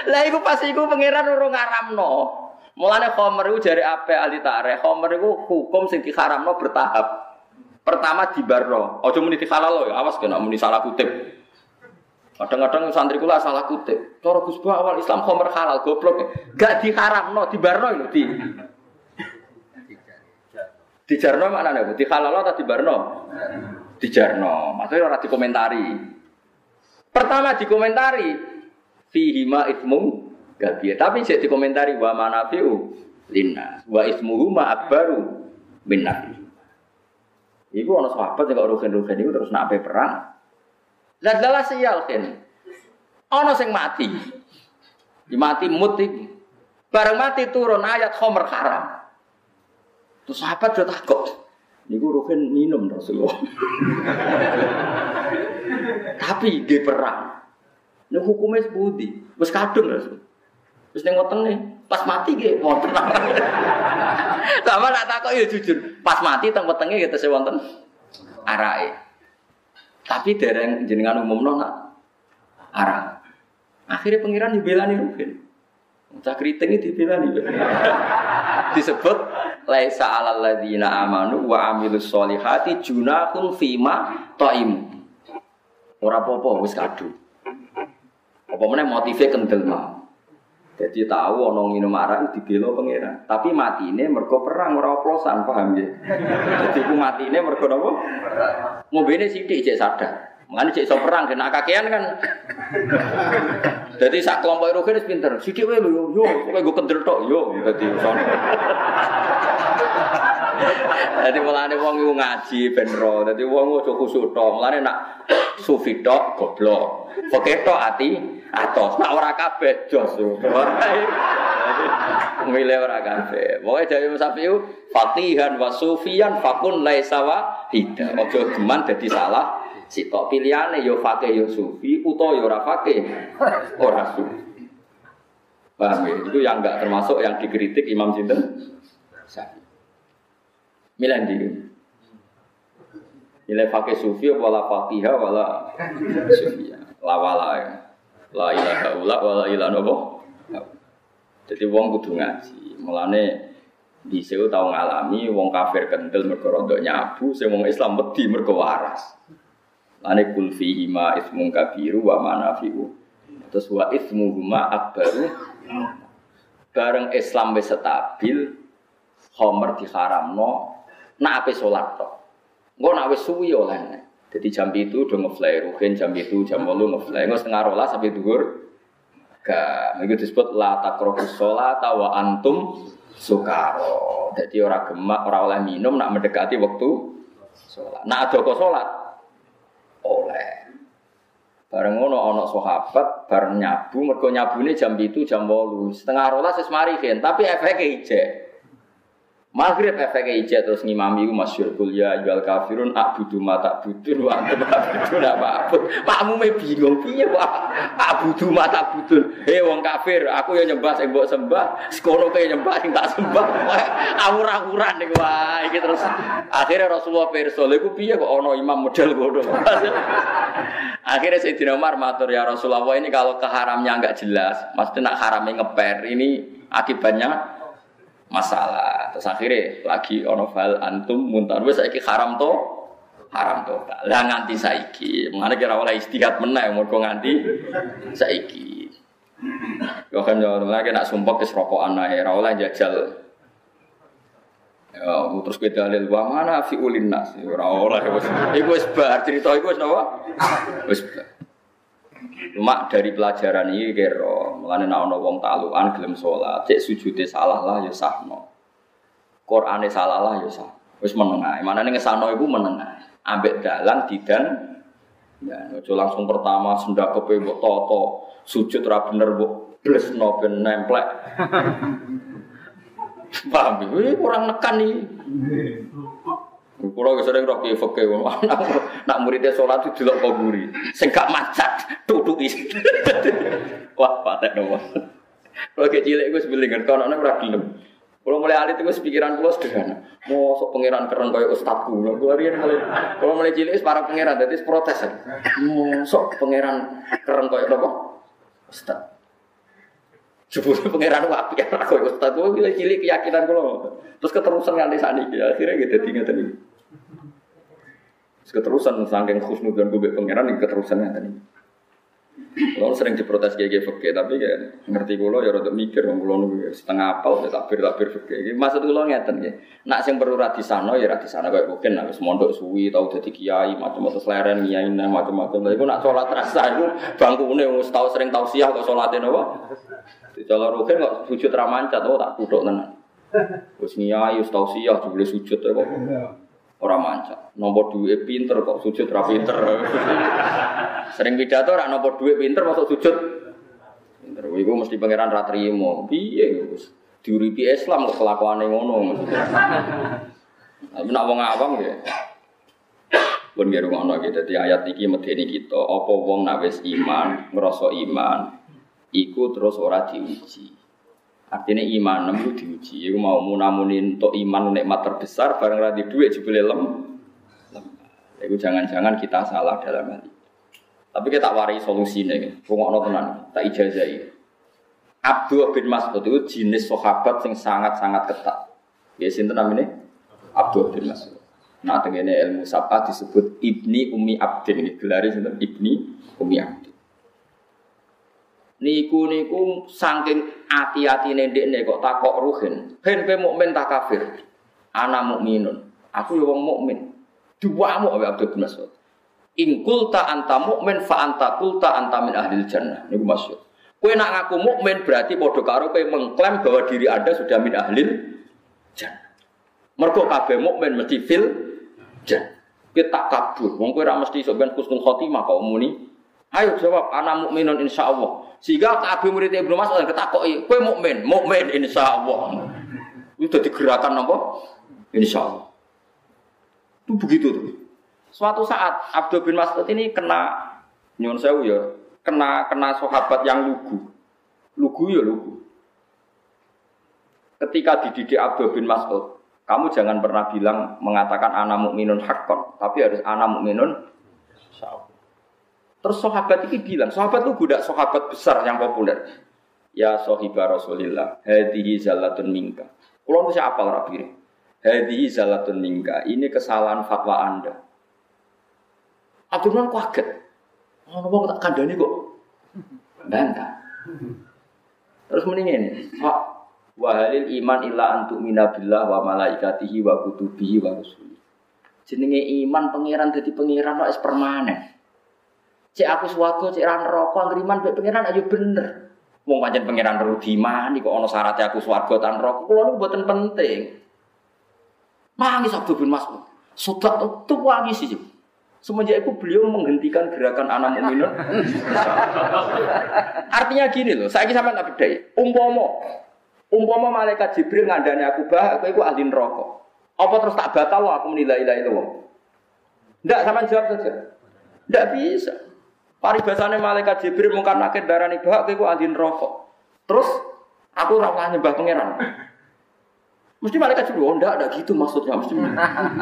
Lah iku pas iku pangeran urung ngaramno. Mulane khomer iku jare ape ahli tarikh khomer iku hukum sing diharamno bertahap. Pertama dibarno aja muni dihalal ya awas kena muni salah kutip Kadang-kadang santri kula salah kutip. Cara Gus awal Islam khomer halal goblok. Gak diharamno, dibarno itu di. Dijarno mana nih? Di halal atau di barno? Dijarno. Maksudnya orang dikomentari. Pertama dikomentari fihi ma ismum kabir. Tapi saya dikomentari wa manafiu linnas wa ismuhu ma akbaru min nafi. Iku ana sahabat sing kok rugen-rugen iku terus nak perang. Lah jelas sial kan. Ana sing mati. Di mati mut iku. Bareng mati turun ayat khomer haram. Terus sahabat udah takut. Niku rugen minum Rasulullah. Tapi dia perang. Ini hukumnya sebudi. Wes kadung Rasul. Terus ning wetenge pas mati nggih wonten. Sama nak takok ya jujur. Pas mati teng wetenge gitu sing wonten arake. Tapi dereng jenengan umumno nak arah. Akhirnya pangeran dibelani rugen. Cak kriting itu dibelani. Disebut laisa alal ladzina amanu wa amilus solihati junahun fima taim. Ora apa-apa wis kado. Apa meneh motive kendel mah. Jadi tahu ono minum arak dibela pangeran. Tapi matine mergo perang ora oplosan, paham ya? Jadi ku matine mergo napa? Ngombene sithik cek sadar. Mengani cek iso perang kena kakean kan. Jadi sak kelompok itu kan pinter. Sithik wae lho yo, kowe go kendel tok yo. Dadi sono. Jadi mulane wong iku ngaji ben ro. Dadi wong aja khusuk tok. Mulane nak sufi tok goblok. Fakih tok ati atos. Nak ora kabeh jos. Milih ora kabeh. Pokoke jawi Musafiu fatihan wa sufiyan fakun laisa wa hida. Aja geman dadi salah. Sitok pilihane yo fakih yo sufi utawa yo ora fakih. Ora sufi. Paham ya? Itu yang enggak termasuk yang dikritik Imam Sinten Syafi'i. Milih ndi? Milih fakih sufi wala fakihah wala sufiya. La wala ya. La ilaha illa wala ilaha napa? Jadi wong kudu ngaji. Mulane di sini tahu ngalami wong kafir kendel mergo rodok nyabu, sing Islam wedi mergo waras. Lane kul fihi ma ismun kabiru wa manafiu. Terus wa ismuhuma akbaru. Bareng Islam wis stabil, Homer diharamno nak ape salat tok. Engko nak wis suwi oleh. Jadi jam itu udah ngefly, rugen jam itu jam malu ngefly, nggak setengah rola sampai duhur. Gak, itu disebut la takrohus sholat wa antum sukaro. Jadi orang gemak, orang oleh minum nak mendekati waktu sholat. Nak ada kok sholat, oleh. Bareng ngono ana sahabat bareng nyabu, mergo nyabune jam itu jam 8. Setengah rola sesmari kan, tapi efeknya ijek. Maghrib efek ijat terus ngimami ku masyhur kuliah jual kafirun abudu mata budun wa antum abudun apa apa. Makmume bingung piye kok abudu mata budun. Hei wong kafir, aku ya nyembah sing mbok sembah, sekono kaya nyembah sing tak sembah. Awur-awuran niku wae iki terus akhirnya Rasulullah pirsa, lha iku piye kok ana imam model ngono. Akhirnya Sayyidina Umar matur ya Rasulullah ini kalau keharamnya enggak jelas, maksudnya nak haramnya ngeper ini akibatnya masalah. Terus akhirnya lagi ono fal antum muntar wis saiki haram to haram to. Lah nganti saiki. Mengane kira oleh istihad meneh mergo nganti saiki. Yo kan yo lagi nak sumpah wis rokokan ae ora oleh jajal. Ya, terus kita dalil wa mana fi ulin nas ora oleh wis. Iku wis bar cerita iku wis napa? Wis. Cuma dari pelajaran ini kira, mulane nek ana wong taklukan gelem salat, cek sujude salah lah ya sahno. Qur'ane salah lah ya sah. Wis menengah. Manane ngesano iku menengah. Ambek dalan didan ya ojo langsung pertama sendak kepe mbok toto, sujud ra bener mbok blesno ben nemplek. Paham, ini kurang nekan nih. Kulo wis sering roh ki fikih nak muridnya salat itu delok kuburi. Sing gak macat tutuki. Wah, patek nopo. Kulo ke cilik iku sebelingan kono nek ora gelem. Kulo mulai alit itu pikiran kulo sederhana. Mau sok pangeran keren kaya ustadku. Kulo riyen mulai kulo mulai cilik para pangeran dadi protes. Mau sok pangeran keren kaya apa? Ustad. Jebule pangeran wapi aku ustad kulo cilik keyakinan kulo. Terus keterusan nganti saniki akhirnya gitu tinggal tadi. Keterusan saking khusnudan gue pangeran ini keterusannya tadi. Kalau sering diprotes kayak fakir, tapi kayak ngerti kulo ya rada mikir, kulo nunggu setengah apal, ya takbir takbir fakir. Maksud kulo ngeten ya. Nak sing perlu rati sana ya rati sana kayak mungkin nak mondok suwi tau jadi kiai macam-macam seleren kiai macam-macam. Tapi nak sholat rasa itu bangku ini tahu sering tahu siah kok sholatin apa? Kalau rugen kok sujud ramancat, oh tak kudok tenan. Ngiyai wis tau siah jebule sujud kok. Ora mancat. Nomor duit pinter kok sujud ra pinter. Sering pidato ora nomor duit pinter masuk sujud. Pinter. Iku mesti pangeran ra trimo. Piye Gus? Diuripi Islam kok kelakuane ngono. Tapi nak wong awam ya. Pun nggih ngono iki dadi ayat iki medeni kita, apa wong nak wis iman, ngrasa iman, iku terus ora diuji. Artinya iman itu diuji. Iku mau munamunin untuk iman nikmat terbesar bareng radi duit jebule lem. Iku jangan-jangan kita salah dalam hal ini. Tapi kita warai solusinya. Rungokno tenan, tak ijazahi. Abdul bin Mas'ud itu jenis sahabat yang sangat-sangat ketat. Ya sinten namanya? Abdul bin Mas'ud. Nah, tengene ilmu sabah disebut Ibni Umi Abdin. Gelari sinten? Ibni Umi Abdin. Niku niku saking hati-hati ndekne kok takok ruhin. Ben kowe mukmin tak kafir. Ana mukminun. Aku yo wong mukmin. Duwamu Abu Abdul bin Mas'ud. In kulta anta mukmin fa anta kulta anta min ahli jannah. Niku maksud. Kowe nak ngaku mukmin berarti padha karo mengklaim bahwa diri Anda sudah min ahli jannah. Mergo kabeh mukmin mesti fil jannah. Kita kabur. Wong kowe ora mesti kusnul khotimah kok muni. Ayo jawab ana mukminun insyaallah. Sehingga Abi murid Ibnu Mas'ud ketakoki, "Kowe mukmin?" Mukmin insyaallah. Itu dadi gerakan apa? Insyaallah. Itu begitu tuh. Suatu saat Abdul bin Mas'ud ini kena nyuwun sewu ya, kena kena sahabat yang lugu. Lugu ya lugu. Ketika dididik Abdul bin Mas'ud, kamu jangan pernah bilang mengatakan anak mukminun hakon, tapi harus anak mukminun insyaallah. Terus sahabat ini bilang, sahabat itu budak sahabat besar yang populer. Ya sohibah Rasulillah, hadihi zalatun minka. Kalau itu siapa orang pilih? Hadihi zalatun minka. Ini kesalahan fatwa anda. Abdurrahman kaget. Oh, nopo tak kandani kok. Bantah. Terus mending ini, Pak, wahalil iman illa antuk minabillah wa malaikatihi wa kutubihi wa rusuli. Jenenge iman pangeran jadi pangeran kok permanen. Cek aku swarga, cek ran neraka, ngriman pangeran ayo bener. Wong pancen pangeran rudiman kok ana syaratnya aku swarga tan neraka. Kula niku mboten penting. Mangis Abdul bin Mas'ud. Sobat itu wangi sih. Semenjak itu beliau menghentikan gerakan anak mukminun. Artinya gini loh, saya sama tak bedai. Umpomo, umpomo malaikat Jibril ngandani aku bah, aku itu ahli neraka. Apa terus tak batal loh aku menilai ilai itu? Tidak, sama jawab saja. Tidak bisa. Paribasane malaikat Jibril mungkar nakir darani bahak kowe ahli rokok. Terus aku ora usah nyembah pangeran. Mesti malaikat Jibril, oh ndak ada gitu maksudnya mesti.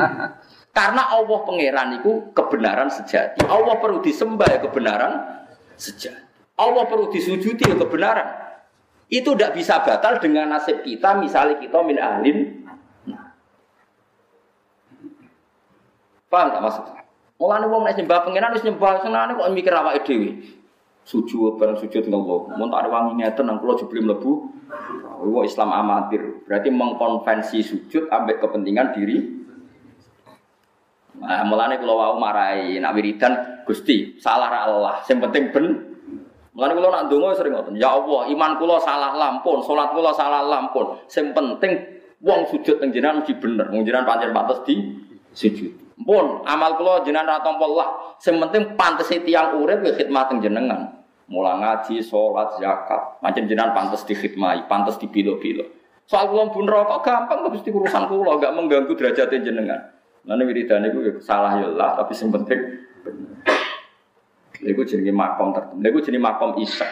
Karena Allah pangeran itu kebenaran sejati. Allah perlu disembah ya kebenaran sejati. Allah perlu disujudi ya kebenaran. Itu tidak bisa batal dengan nasib kita, misalnya kita min ahlin. Paham tak maksudnya? Mulane wong nek nyembah pengenan wis nyembah senane kok mikir awake dhewe. Sujud bareng sujud ngopo. Mun tak wangi ngeten nang kula jebule mlebu. Wong Islam amatir. Berarti mengkonvensi sujud ambek kepentingan diri. Nah, mulane kula wau marahi nak wiridan Gusti, salah ra Allah. Sing penting ben Mulane kula nak ndonga sering ngoten. Ya Allah, iman kula salah lampun, salat kula salah lampun. Sing penting wong sujud teng jenengan mesti bener. Wong jenengan pancen pantes di sujud. Pun amal kula jenengan ra tampa lah. Sing penting pantes tiyang urip ya khidmat jenengan. Mula ngaji, salat, zakat, macam jenengan pantes dikhidmati, pantes dipilo-pilo. Soal kula pun rokok gampang mesti urusan kula, enggak mengganggu derajat jenengan. Lan wiridan iku ya salah ya lah, tapi sing penting Iku jenenge makom tertentu. Iku jenenge makom Isa.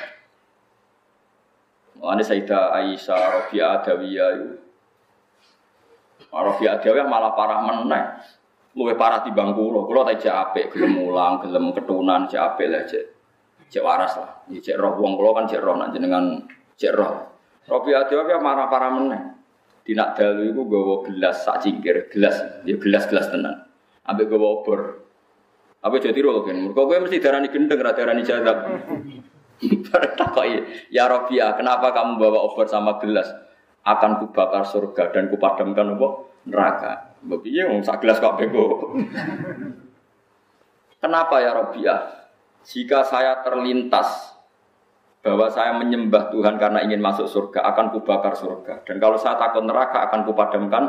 Mulane Sayyidah Aisyah Rabi'ah Adawiyah itu. Rabi'ah Adawiyah malah parah meneh luwih parah di bangku lo, tak cek apik, gelem mulang, gelem ketunan, cek apik lah cek. Cek waras lah. Ya cek roh kulo kan cek roh nak jenengan cek roh. Robi adwa ya marah parah meneh. Di nak dalu iku gawa gelas sak cingkir, gelas, ya gelas-gelas tenan. Ambek gawa obor. Apa jadi roh kan? Mergo kowe mesti darani gendeng ra darani jadab. Takoki, ya Robiah, kenapa kamu bawa obor sama gelas? Akan kubakar surga dan kupadamkan apa? Neraka. Mbak piye wong sak gelas kok bego. Kenapa ya Robiah? Jika saya terlintas bahwa saya menyembah Tuhan karena ingin masuk surga, akan kubakar surga. Dan kalau saya takut neraka, akan kupadamkan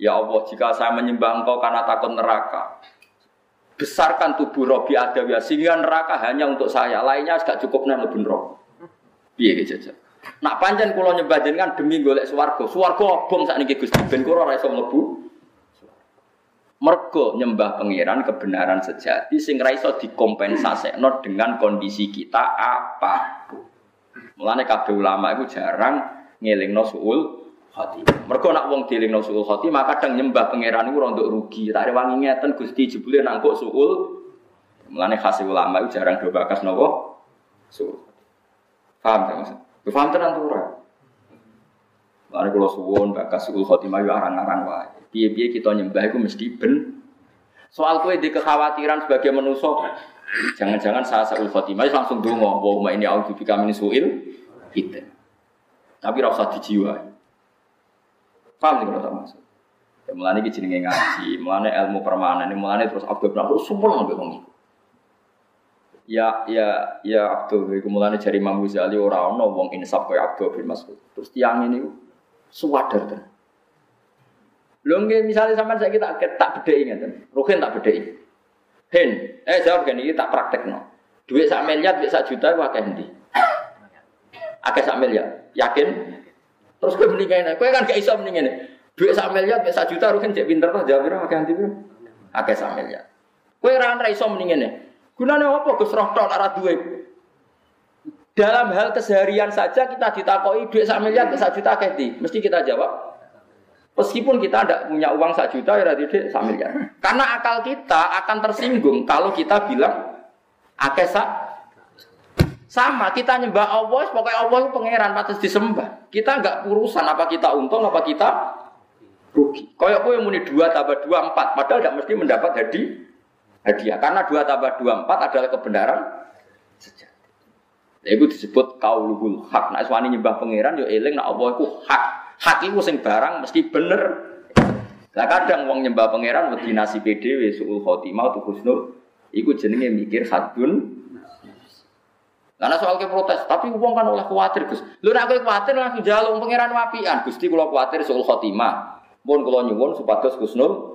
Ya Allah, jika saya menyembah Engkau karena takut neraka, besarkan tubuh Robi Adawiyah sehingga neraka hanya untuk saya, lainnya gak cukup nih lebih. Piye gitu Nak panjang kalau nyembah jenengan demi golek swarga, swarga obong saat ini Gusti ben kula ora iso mlebu. Mergo nyembah pangeran kebenaran sejati sing ra iso dikompensasekno dengan kondisi kita apa. Mulane kabeh ulama itu jarang ngelingno suul khotimah. Mergo nak wong dielingno suul khotimah kadang nyembah pangeran iku rontok rugi. Tak wangi ngeten Gusti jebule nangkuk suul. Mulane khas ulama itu jarang do bakas? Suul. Paham ta maksud? Paham tenan tuh ora? Mari kula suwun bakas suul khotimah yo arang-arang wae. Piye-piye kita nyembah iku mesti ben. Soal kue di kekhawatiran sebagai manusia, jangan-jangan saya suul khotimah langsung dongo, bahwa ini audubika min suil kita. Tapi rasa dijiwai. Paham sih kalau tak maksud? Ya iki jenenge ngaji, mulane ilmu permanen, mulane terus Abdul Rahman semua ngambil wong Ya ya ya Abdul iku mulane jari Imam Ghazali ora ana wong insaf kaya Abdul bin Mas'ud. Terus tiang ini suwadar ten. Lho nggih misale sampean saiki tak tak bedheki ngeten. Ruhin tak bedheki. Hen, eh jawab gini iki tak praktekno. Duit sak miliar, duit sak juta ku akeh endi? Akeh sak miliar. Yakin? Terus kowe mending kene. Kowe kan gak iso mending ngene. Duit sak miliar, duit sak juta rugen cek pinter to jawab piro akeh endi piro? Akeh sak miliar. Kowe ora ora iso mending. Gunane apa Gus roh tok ora duwe? Dalam hal keseharian saja kita ditakoi duit sak miliar, duit sak juta akeh Mesti kita jawab Meskipun kita tidak punya uang sak juta ya tidak sak miliar. Karena akal kita akan tersinggung kalau kita bilang akeh sak sama kita nyembah Allah, pokoknya Allah itu pangeran patut disembah. Kita nggak urusan apa kita untung apa kita rugi. Kayak yang muni dua tambah dua empat, padahal tidak mesti mendapat hadiah hadiah. Karena dua tambah dua empat adalah kebenaran sejati. Ya, itu disebut kauluhul hak. Nah, suami nyembah pangeran, yo eling, nah Allah itu hak. Hak itu sing barang mesti bener. Lah kadang wong nyembah pangeran wedi nasi PDW suul khotimah tu husnul iku jenenge mikir hadun karena soal ke protes, tapi uang kan oleh khawatir Gus. Lu nak khawatir langsung jaluk pangeran wapian. Gusti kula khawatir soal khotimah. Pun kula nyuwun supados Gusnul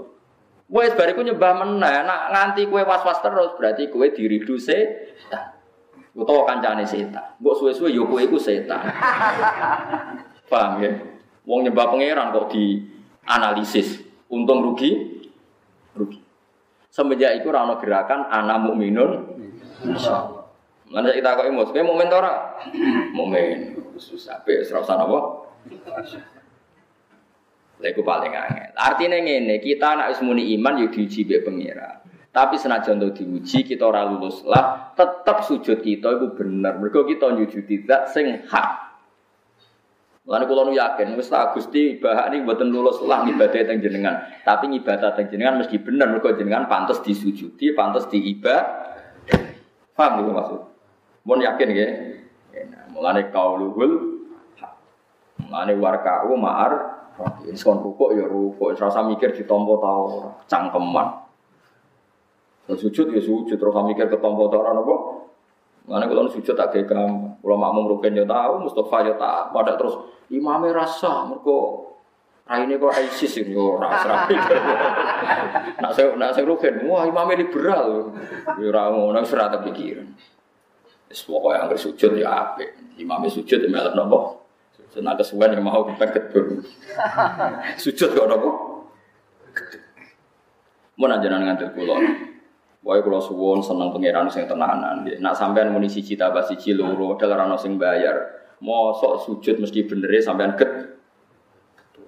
Wes bariku nyembah meneh, nak nganti kue was-was terus berarti kue diridu setan. Utawa kancane setan. Mbok suwe-suwe yo kowe iku setan. Paham ya? Wong nyembah pangeran kok di analisis. Untung rugi? Rugi. Semenjak itu rano gerakan anak mukminun insyaallah. Mana kita kok emos, kowe momen tora? Momen. Susah, pe serasa napa? Lha paling angel. Artinya ngene, kita anak wis muni iman yo diuji mbek pengira. Tapi senajan to diuji kita ora lulus lah, tetap sujud kita itu bener. Mergo kita nyujudi zat sing hak. Lalu kalau yakin, wis tak Gusti bahak ini buatan lulus lah ibadah teng jenengan. Tapi ibadah teng jenengan mesti bener, mereka jenengan pantas disujudi, pantas diibadah. Paham itu maksud? Mau yakin ya? Mulane kauluhul, mulane warkau ma'ar ini kon rukuk ya rukuk, rasa mikir ditompo tau cangkeman. Terus sujud ya sujud, terus mikir ketompo tau ora napa? Mana kalau sujud tak kayak kalau makmum rukin ya tahu, Mustafa ya tahu, pada terus imamnya rasa, mereka ini kok ISIS ini kok rasa Nak saya nak saya rukin, wah imamnya liberal, ya orang nak serata pikiran. Pokoknya yang sujud ya apa, imamnya sujud ya malah nopo. Senang kesuwen yang mau kita gedung. Sujud kok nopo. Mau nanya ngantil pulau. Wae kula suwun seneng pangeran sing tenanan. Nak sampean muni siji tambah siji loro padahal ana sing bayar. Mosok sujud mesti benere sampean get.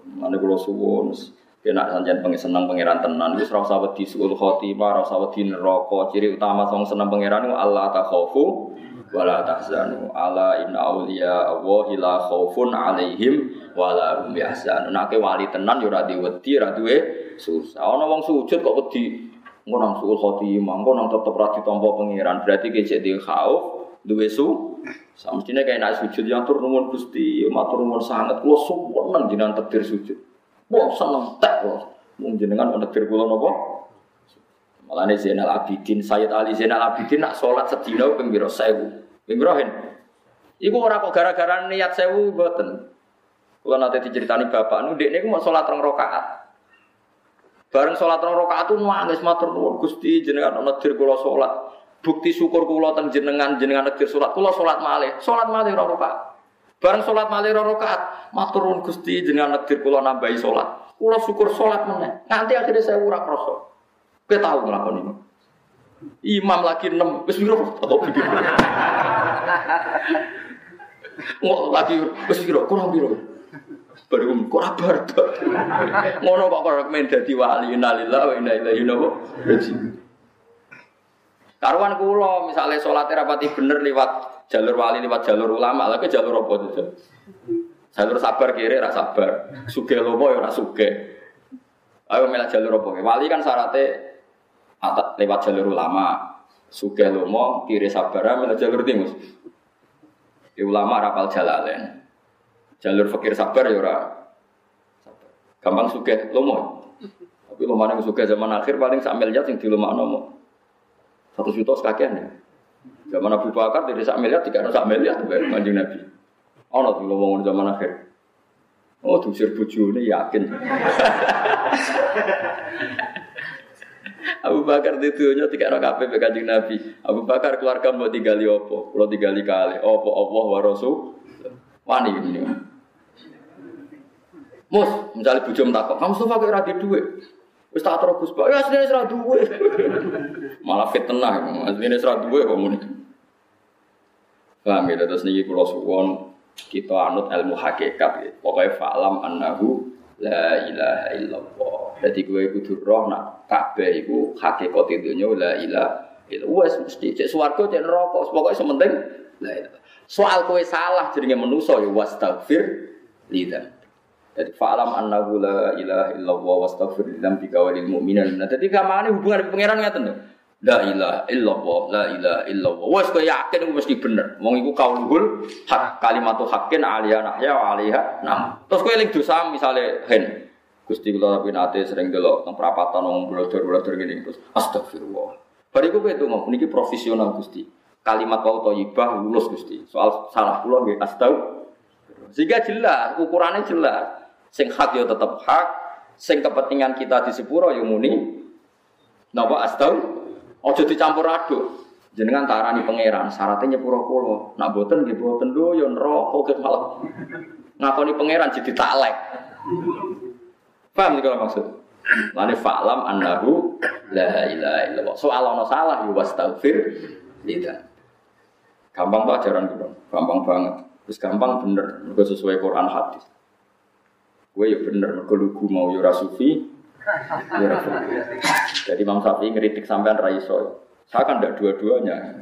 Mane kula suwun kena sanjan pengen seneng pangeran tenan wis ora usah wedi suul khotimah, ora usah wedi neraka. Ciri utama wong seneng pangeran Allah takhafu wala tahzanu ala inna auliya Allah la khaufun alaihim wala hum yahzanun nek wali tenan yo ora diwedi ora duwe susah ana wong sujud kok wedi ngono nang suul khotimah engko nang tetep ra ditampa pangeran berarti kecek di khauf duwe su. Samestinya kayak nak sujud yang tur nuwun Gusti, matur nuwun sangat kula suwun jenengan takdir sujud. Wah seneng tek. Mung jenengan takdir kula napa? Malah Zainal Abidin, Sayyid Ali Zainal Abidin nak sholat sedina 1000. Ping pira Iku ora kok gara-gara niat sewu mboten. Kula nate diceritani bapak nu iku mau sholat rong rakaat. Bareng sholat rong rakaat tuh nangis matur nuwun Gusti jenengan takdir kula sholat. Bukti syukur kula teng jenengan jenengan negeri sholat kula sholat malih. Sholat malih ora rakaat. Bareng sholat malih ora rakaat, matur nuwun Gusti jenengan negeri kula nambahi sholat. Kula syukur sholat meneh. Nanti akhirnya saya ora krasa. Kowe tahu nglakoni ini. Imam lagi enam, wis piro? Oh, begitu. Nggak lagi wis piro? Kurang piro? Baru kok ora Ngono kok kok men dadi wali innalillahi wa inna ilaihi raji'un. Karuan kula misalnya sholat rapati bener lewat jalur wali lewat jalur ulama lagi jalur apa itu? Jalur sabar kiri rak sabar, suge lomo ya rak suge. Ayo melah jalur apa? Wali kan syaratnya lewat jalur ulama, suge lomo kiri sabar, melah jalur timus. Ya, ulama rapal jalalen, jalur fakir sabar ya ora. Gampang suge lomo. Tapi lomo yang suge zaman akhir paling sambil yang di lomo nomo. Satu juta sekakian ya. Zaman Abu Bakar tidak sak miliar, tiga sak miliar tuh kanjeng Nabi. Oh, nanti ngomong zaman akhir. Oh, diusir ini yakin. Abu Bakar di dunia tiga orang kafe kanjeng Nabi. Abu Bakar keluarga mau tiga kali opo, kalau tiga kali opo Allah wa Rasul. Wani ini. Mus, misalnya bujum takut, kamu suka kayak radi duit. Wis tak terus Pak. Ya asline ora duwe. Malah fitnah, asline ora duwe kok muni. Paham ya, terus niki kula suwon kita anut ilmu hakikat ya. Fa'lam annahu la ilaha illallah. Jadi gue kudu roh nak kabeh iku hakikat dunya la ilaha illallah. Wes mesti cek swarga cek neraka, pokoke sementing la ilaha. Soal kowe salah jenenge manusa ya wastaghfir lidzam. Jadi fa'alam annahu la ilaha illallah wastaghfir li dzambika wa lil mu'minin. Nah, dadi kamane hubungan pangeran ngaten lho. La ilaha illallah, la ilaha illallah. Wes kok yakin iku mesti bener. Wong iku kaulul hak kalimatu haqqin aliyah nahya wa alaiha nam. Terus kowe eling dosa misale hen. Gusti kula tapi nate sering delok nang perapatan wong blodor-blodor ngene terus astagfirullah. Bariku kowe ngomong niki profesional Gusti. Kalimat wau thayyibah lulus Gusti. Soal salah kula nggih astagfirullah. Sehingga jelas, ukurannya jelas. Sing hak ya tetap hak, sing kepentingan kita di sepuro ya muni. Napa astau? Ojo dicampur aduk. Jenengan tarani pangeran, syaratnya nyepuro kula. Nak boten nggih boten lho ya neraka ke malah. Ngakoni pangeran jadi taklek. Paham kalau maksud? Lani fa'lam annahu la ilaha illallah. Soal ana salah ya wastaghfir tidak. Gampang tuh ajaran gitu, gampang banget. Terus gampang bener, sesuai Quran hadis. Gue ya bener, mereka lugu mau yura ya sufi, yura sufi. Jadi Imam Syafi'i ngeritik sampean raiso. Saya kan tidak dua-duanya.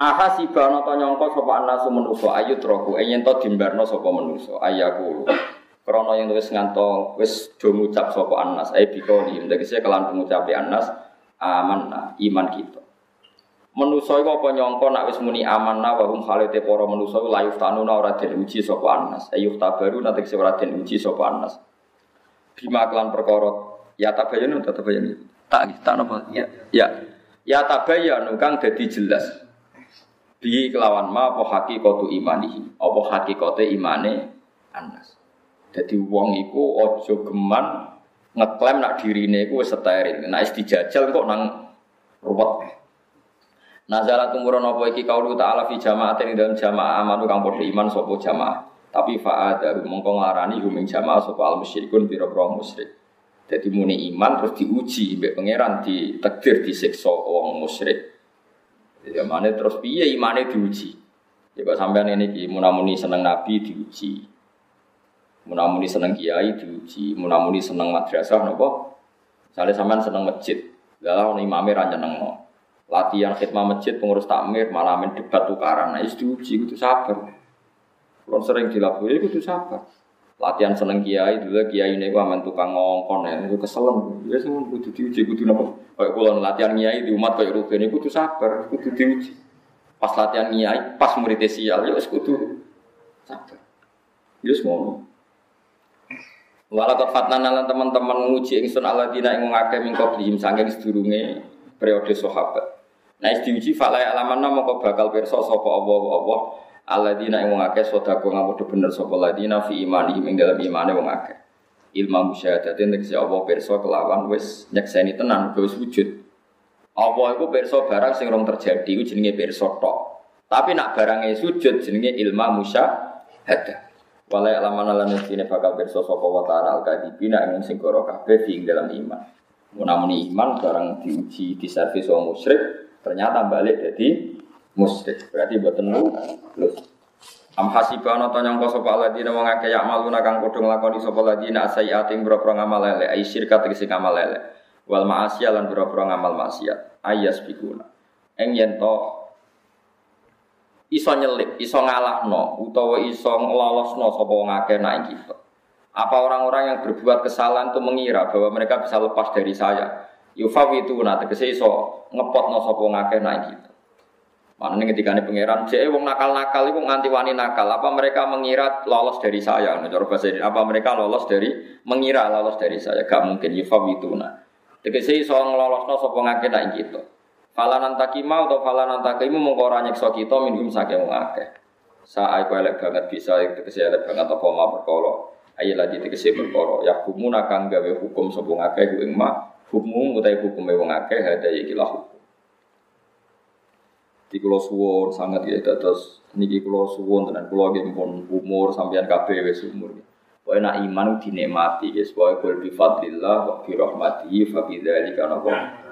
Aha si bano to nyongko sapa anasu menuso ayu troku enyen to dimbarno sapa menuso ayaku. Krono yang tulis nganto wis do ngucap sapa anas ae bikoli ndekse kelan pengucapi anas aman iman kita. Menusa iku apa nyangka nak wis muni amanna wa hum khalite para menusa la yuftanuna ora den uji sapa anas. Ayuh tabaru nanti sing ora den uji sapa anas. Bima kelan perkara ya tabayun ta tabayun. Tak tak napa? Ya. Ya. Ya tabayun kang dadi jelas. Bi kelawan ma apa hakikatu imanihi. Apa hakikate imane anas. Jadi wong iku aja geman ngeklaim nak dirine iku wis. Nek wis dijajal kok nang ruwet Nazala tumurun apa iki kaulu ta'ala fi jama'atin dalam jamaah amanu kang padha iman sapa jamaah. Tapi fa'ada mongko nglarani huming jamaah sapa al musyrikun pira-pira musyrik. Jadi muni iman terus diuji mbek pangeran ditakdir disiksa wong musyrik. Jadi mana terus piye imane diuji. Ya kok sampean ini ki munamuni seneng nabi diuji. Munamuni seneng kiai diuji, munamuni seneng madrasah napa? Misalnya sampean seneng masjid, lalu ono imame ra nyenengno. Latihan khidmah masjid pengurus takmir malah main debat tukaran. Nah diuji itu sabar. Kalau sering dilakukan itu sabar. Latihan seneng kiai dulu kiai ini gua main tukang ngongkon ya itu keselen ya sih kudu diuji kudu nopo? Kayak kulon latihan kiai di umat kayak rugen itu kudu sabar kudu diuji. Pas latihan kiai pas murid sial ya kudu sabar. Ya semua Walau fatnan lan teman-teman nguji ingsun dina ing ngake min qablihim saking sedurunge periode sahabat. Nah, diuji falai alamanna mongko bakal pirsa sapa Allah Allah alladzina ing wong akeh sedekah ngamudu bener sapa ladina fi imani ing dalam imane wong akeh. Ilmu musyahadatin tegese apa pirsa kelawan wis nyekseni tenan wis wujud. Apa iku pirsa barang sing rong terjadi iku jenenge pirsa tok. Tapi nak barangnya sujud jenenge ilmu musyahadah walai alaman lan sine bakal pirsa sapa wa ta'ala al kadibina ing sing karo kabeh fi dalam iman Munamun iman barang diuji di servis wong musyrik ternyata balik jadi musyrik. Berarti buat lu lulus. Am hasiba ana ta nyangka sapa ladina wong akeh yak maluna kang padha nglakoni sapa ladina sayiati ing boro ngamal lele ai syirka tegese ngamal lele. Wal ma'asiya lan boro ngamal maksiat. Ayas bikuna. Eng yen to iso nyelip, iso ngalahno utawa iso nglolosno sapa wong akeh nak kita. Apa orang-orang yang berbuat kesalahan itu mengira bahwa mereka bisa lepas dari saya? Yufawitu nah tegese iso ngepotno sapa wong akeh nak kita. Mana nih ketika ini pangeran, jadi wong nakal-nakal itu nganti wani nakal. Apa mereka mengira lolos dari saya? Nah, bahasa ini, apa mereka lolos dari mengira lolos dari saya? Gak mungkin yufab itu nah. Tegese iso ngelolosno sapa ngake nak gitu. Falanan takima atau falanan takimu mongko ora nyiksa kita minhum saking akeh. Sa aku elek banget bisa tegese elek banget apa ma perkara. Ayo lagi tegese perkara. Ya hukumuna kang gawe hukum sapa ngakeh ku ing ma. Hukum utahe hukume wong akeh hada iki lah di kulo suwon sangat ya terus niki kulo suwon tenan kulo nggih pun umur sampean kabeh wis umur. Pokoke nak iman dinikmati ya pokoke kul bi fadlillah wa bi rahmatihi fa bi dzalika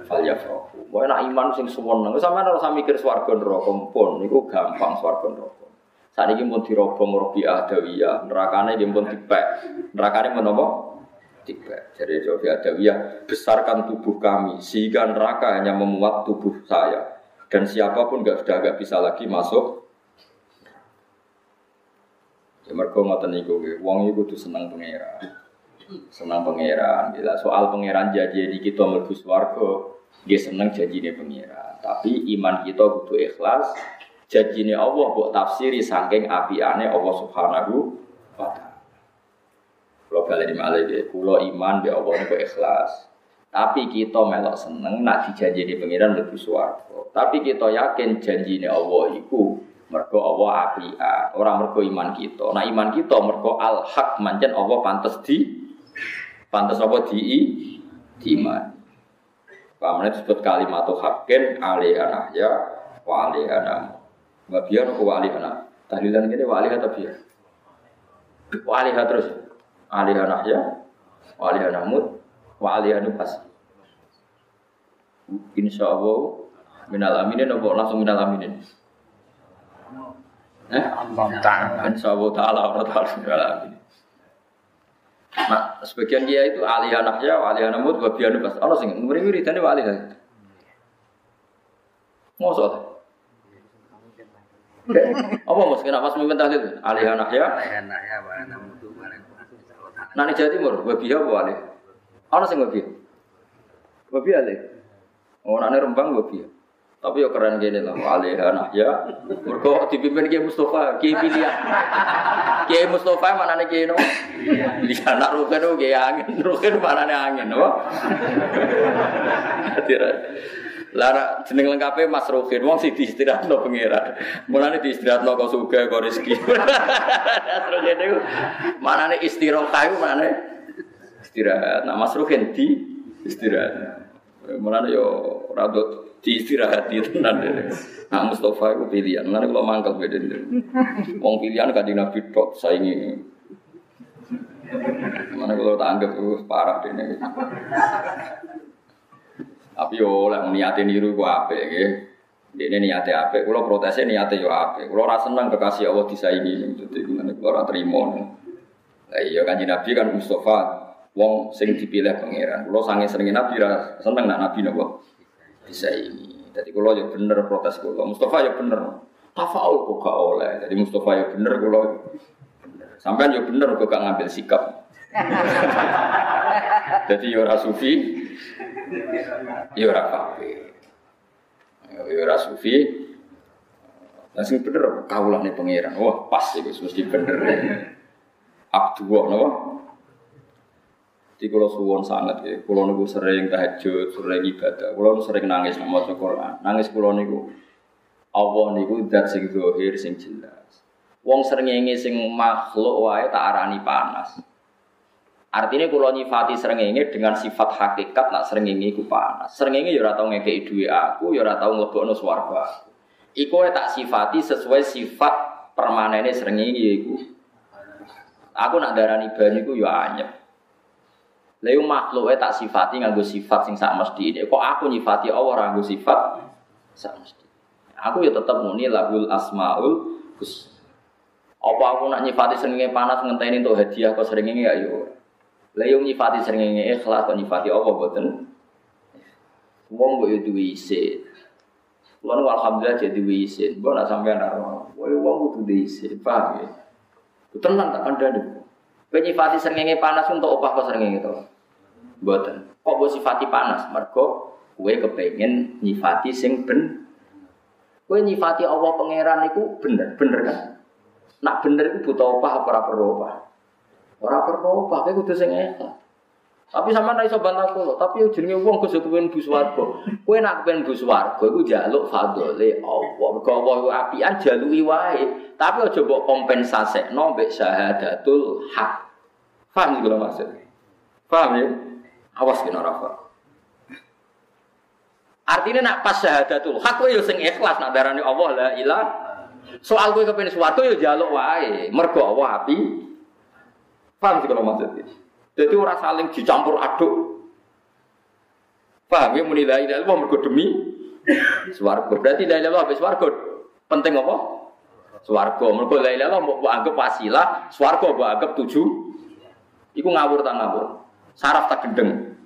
napa falyafrahu. Pokoke nak iman sing suwon nang. Sampean ora usah mikir swarga neraka pun niku gampang swarga neraka. Saat ini pun dirobong robi adawiyah, nerakane dia pun dipek, nerakane pun apa? Dipek. Jadi robi adawiyah, besarkan tubuh kami, sehingga neraka hanya memuat tubuh saya. Dan siapa pun nggak sudah nggak bisa lagi masuk. Ya mereka ngoten niku wong iku kudu seneng pangeran. Seneng pangeran. Bila soal pangeran jadi di kita mlebu swarga dia seneng janjine pangeran tapi iman kita kudu ikhlas janjine Allah buat tafsiri saking apiane Allah Subhanahu wa taala kalau di malah kulo iman di Allah itu ikhlas tapi kita melok seneng nak dijanji di pengiran lebih suwargo. Tapi kita yakin janji ini Allah itu mergo Allah apian, orang mergo iman kita. Nah iman kita mergo al hak manjen Allah pantas di pantas apa di di iman. Pamannya disebut kalimat hakin alihana ya wa alihana. Babian ke wa alihana. Tahlilan gini wa alihana biar. Wa alihana terus. Alihana ya wa alihana mut wa alihanu pas. Insya Allah minal aminin apa langsung minal aminin? Eh? Insya Allah taala Allah taala minal aminin. Nah, sebagian dia itu alih anaknya, alih anamut, babian pas. Allah sing nguri tadi alih. Ngosot. Apa mas kenapa pas mimpin tahlil? Alih anaknya. Alih anaknya, wa anamut, Nani Jawa Timur, babiya apa alih? Ana sing babi. Babi ale. Oh, nane rembang babi. Tapi ya keren gini lah, anak ya. Mereka dipimpin Kiai Mustafa, Kiai pilihan. Kiai Mustafa mana nih Kiai no? Di anak rukin tuh Kiai angin, rukin mana nih angin, no? Lara jeneng lengkapnya Mas Rukin, wong sih diistirahat no pengira. Mulane diistirahat no kau suka kau rezeki. Mas Rukin itu mana nih istirahat kayu mana nih? istirahat. Nah Mas Ruhin di istirahat. Mulane yo rada di istirahat di tenan dene. Nah Mustafa itu pilihan. Mulane kalau mangkel beda Wong pilihan kan Nabi tok saingi. Mana kalau tak anggap itu parah dene. Tapi yo oleh niate niru ku apik nggih. Dene niate apik, kula protese niate yo apik. Kula ora seneng kekasih Allah disaingi. Dadi kula ora trimo. Lah iya kanjeng Nabi kan Mustafa wong sing dipilih pangeran. Kulo sange sering nabi seneng nak nabi nopo bisa ini. Jadi kulo ya bener protes kulo. Mustafa ya bener. Tafaul kok gak oleh. Jadi Mustafa ya bener kulo. Sampean yo bener kok gak ngambil sikap. Jadi yo ora sufi, yo ora kafir. Sufi. Lah sing bener kawulane pangeran. Wah, pas iku mesti bener. Abdullah napa? Di kalau suwon sangat ya, kalau niku sering tahajud, sering ibadah, kalau sering nangis nama Quran, nangis kalau niku Allah niku dat sing dohir sing jelas. Wong srengenge sing makhluk wae tak arani panas. Artinya kalau nyifati srengenge dengan sifat hakikat nak srengenge iku panas. Srengenge ya ora tau ngekeki dhuwit aku, ya ora tau mlebokno swarga. Iku tak sifati sesuai sifat permanene srengenge iku. Aku nak darani banyu iku ya anyep. Lalu makhluknya tak sifati nganggo sifat sing sak mesti ini. Kok aku nyifati Allah nganggo sifat sak mesti. Aku ya tetap muni lahul asmaul hus. Apa aku nak nyifati seringnya panas ngenteni untuk hadiah kok seringnya ya yo. Lalu nyifati seringnya ikhlas kok nyifati Allah boten. Wong mbok duwe isin. Kulo alhamdulillah jadi isin. Mbok nak sampean ora. Wong duwe isin, paham ya? Tenan tak kandhani. Kowe nyifati srengenge panas untuk opah kok srengenge to? Mboten. Kok mbok sifati panas? Mergo kowe kepengin nyifati sing ben. Kowe nyifati Allah pangeran iku bener, bener kan? Nak bener iku butuh opah apa ora perlu opah? Ora perlu opah, kowe kudu sing ikhlas. Tapi sama ra iso bantah kula, tapi jenenge wong kudu kepen bu swarga. Kowe nak kepen bu swarga iku njaluk fadhole Allah. Mergo Allah iku apian jaluki wae, tapi aja mbok kompensasekno mbek syahadatul hak. Paham iki kula maksud? Paham ya? Awas kena ora paham. Artinya nak pas syahadatul hak kowe yo sing ikhlas nak darani Allah la ilah. Soal kowe kepen swarga yo njaluk wae, mergo Allah api. Paham sih kalau maksudnya? Jadi orang saling dicampur aduk. Paham ya muni la ilaha illallah demi swarga. Berarti la ilaha illallah swarga. Penting apa? Swarga. Mergo la ilaha mbok anggap wasilah, swarga mbok anggap tujuh. Iku ngawur tak ngawur. Saraf tak gendeng.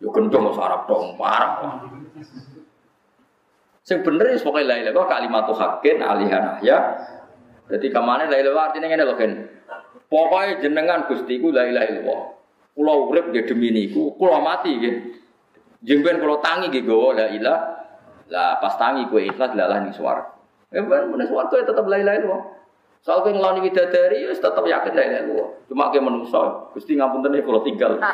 Yo gendeng saraf dong parah. Sing bener wis pokoke la ilaha kalimatu haqqin alihan ya. Jadi ke mana la ilaha artinya ngene lho kan. Pokoknya jenengan Gusti ku la ilaha illallah. Kula urip nggih demi niku, kula mati nggih. Jengben kula tangi nggih gawa la ilaha. Lah pas tangi kowe ikhlas lalah ning swarga. Eh ben meneh swarga ya tetep la ilaha illallah. Soal kowe ngeloni widadari wis tetep yakin la ilaha illallah. Cuma kowe menungso, Gusti ngapunten kula tinggal.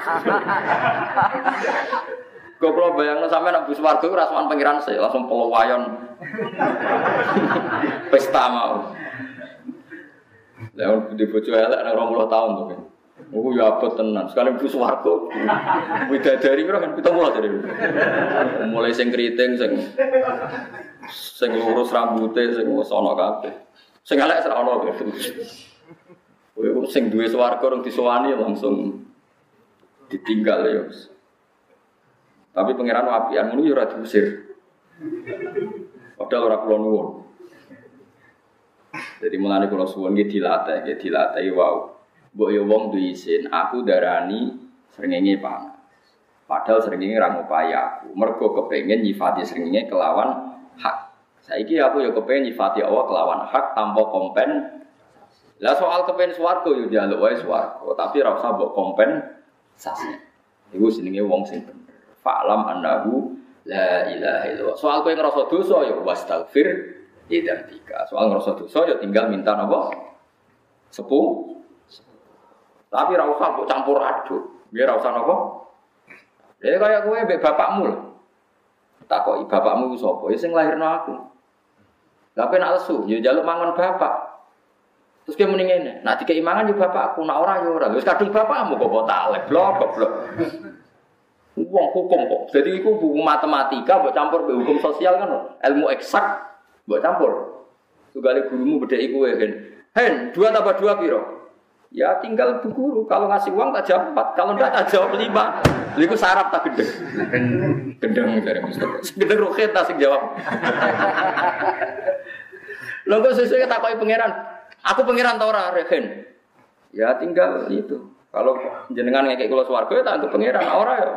Kau kalau bayangno sampai warga ora sowan pangeran saya langsung pelawayan. Pesta mau. Lah di bojo elek nang 20 tahun tuh kan. Ya abot tenan. Sekali bus warga. Widadari kira kan kita mulai dari. Mulai sing keriting sing sing lurus rambutnya sing wis ana kabeh. Sing elek ora ana kabeh. Kowe sing duwe swarga orang disowani langsung ditinggal ya. Tapi pangeran apian ngono ya ora diusir. Padahal ora kula nuwun. Jadi mulane kula suwun nggih dilatih, nggih dilatih wow. Mbok yo wong duwe isin, aku darani srengenge panas. Padahal srengenge ra ngupayi aku. Mergo kepengin nyifati srengenge kelawan hak. Saiki aku yo kepengin nyifati Allah kelawan hak tanpa kompen. Lah soal kepen swarga yo njaluk wae swarga, tapi ra usah mbok kompensasi. Iku jenenge wong sing bener. Fa'lam annahu la ilaha illallah. Soal kowe ngrasa dosa ya wastaghfir idan tiga. Soal ngrasa dosa ya tinggal minta napa? Sepuh. Tapi ra usah campur aduk. Biar ra usah napa? Ya kaya kowe mbek bapakmu lho. Takoki bapakmu sapa? Ya sing lahirno aku. Lah nak lesu, ya jaluk mangan bapak. Terus dia mending ini, nah tiga imangan juga bapakku, nak orang ya orang. Terus kadung bapakmu kok talek, blok, blok. Uang hukum kok. Jadi itu buku matematika buat campur be hukum sosial kan ilmu eksak buat campur. Tugali gurumu iku ya Hen. Hen, dua tambah dua piro? Ya tinggal bu guru. Kalau ngasih uang tak jawab empat, kalau enggak tak jawab lima. Lalu sarap tak gendeng. Gendeng dari Mustafa. Gendeng roket tak jawab. Lalu kok sesuai takoki pangeran. Aku pangeran tau ora Hen. Ya tinggal itu. Kalau jenengan ngekek kula swarga ya tak pangeran ora ya.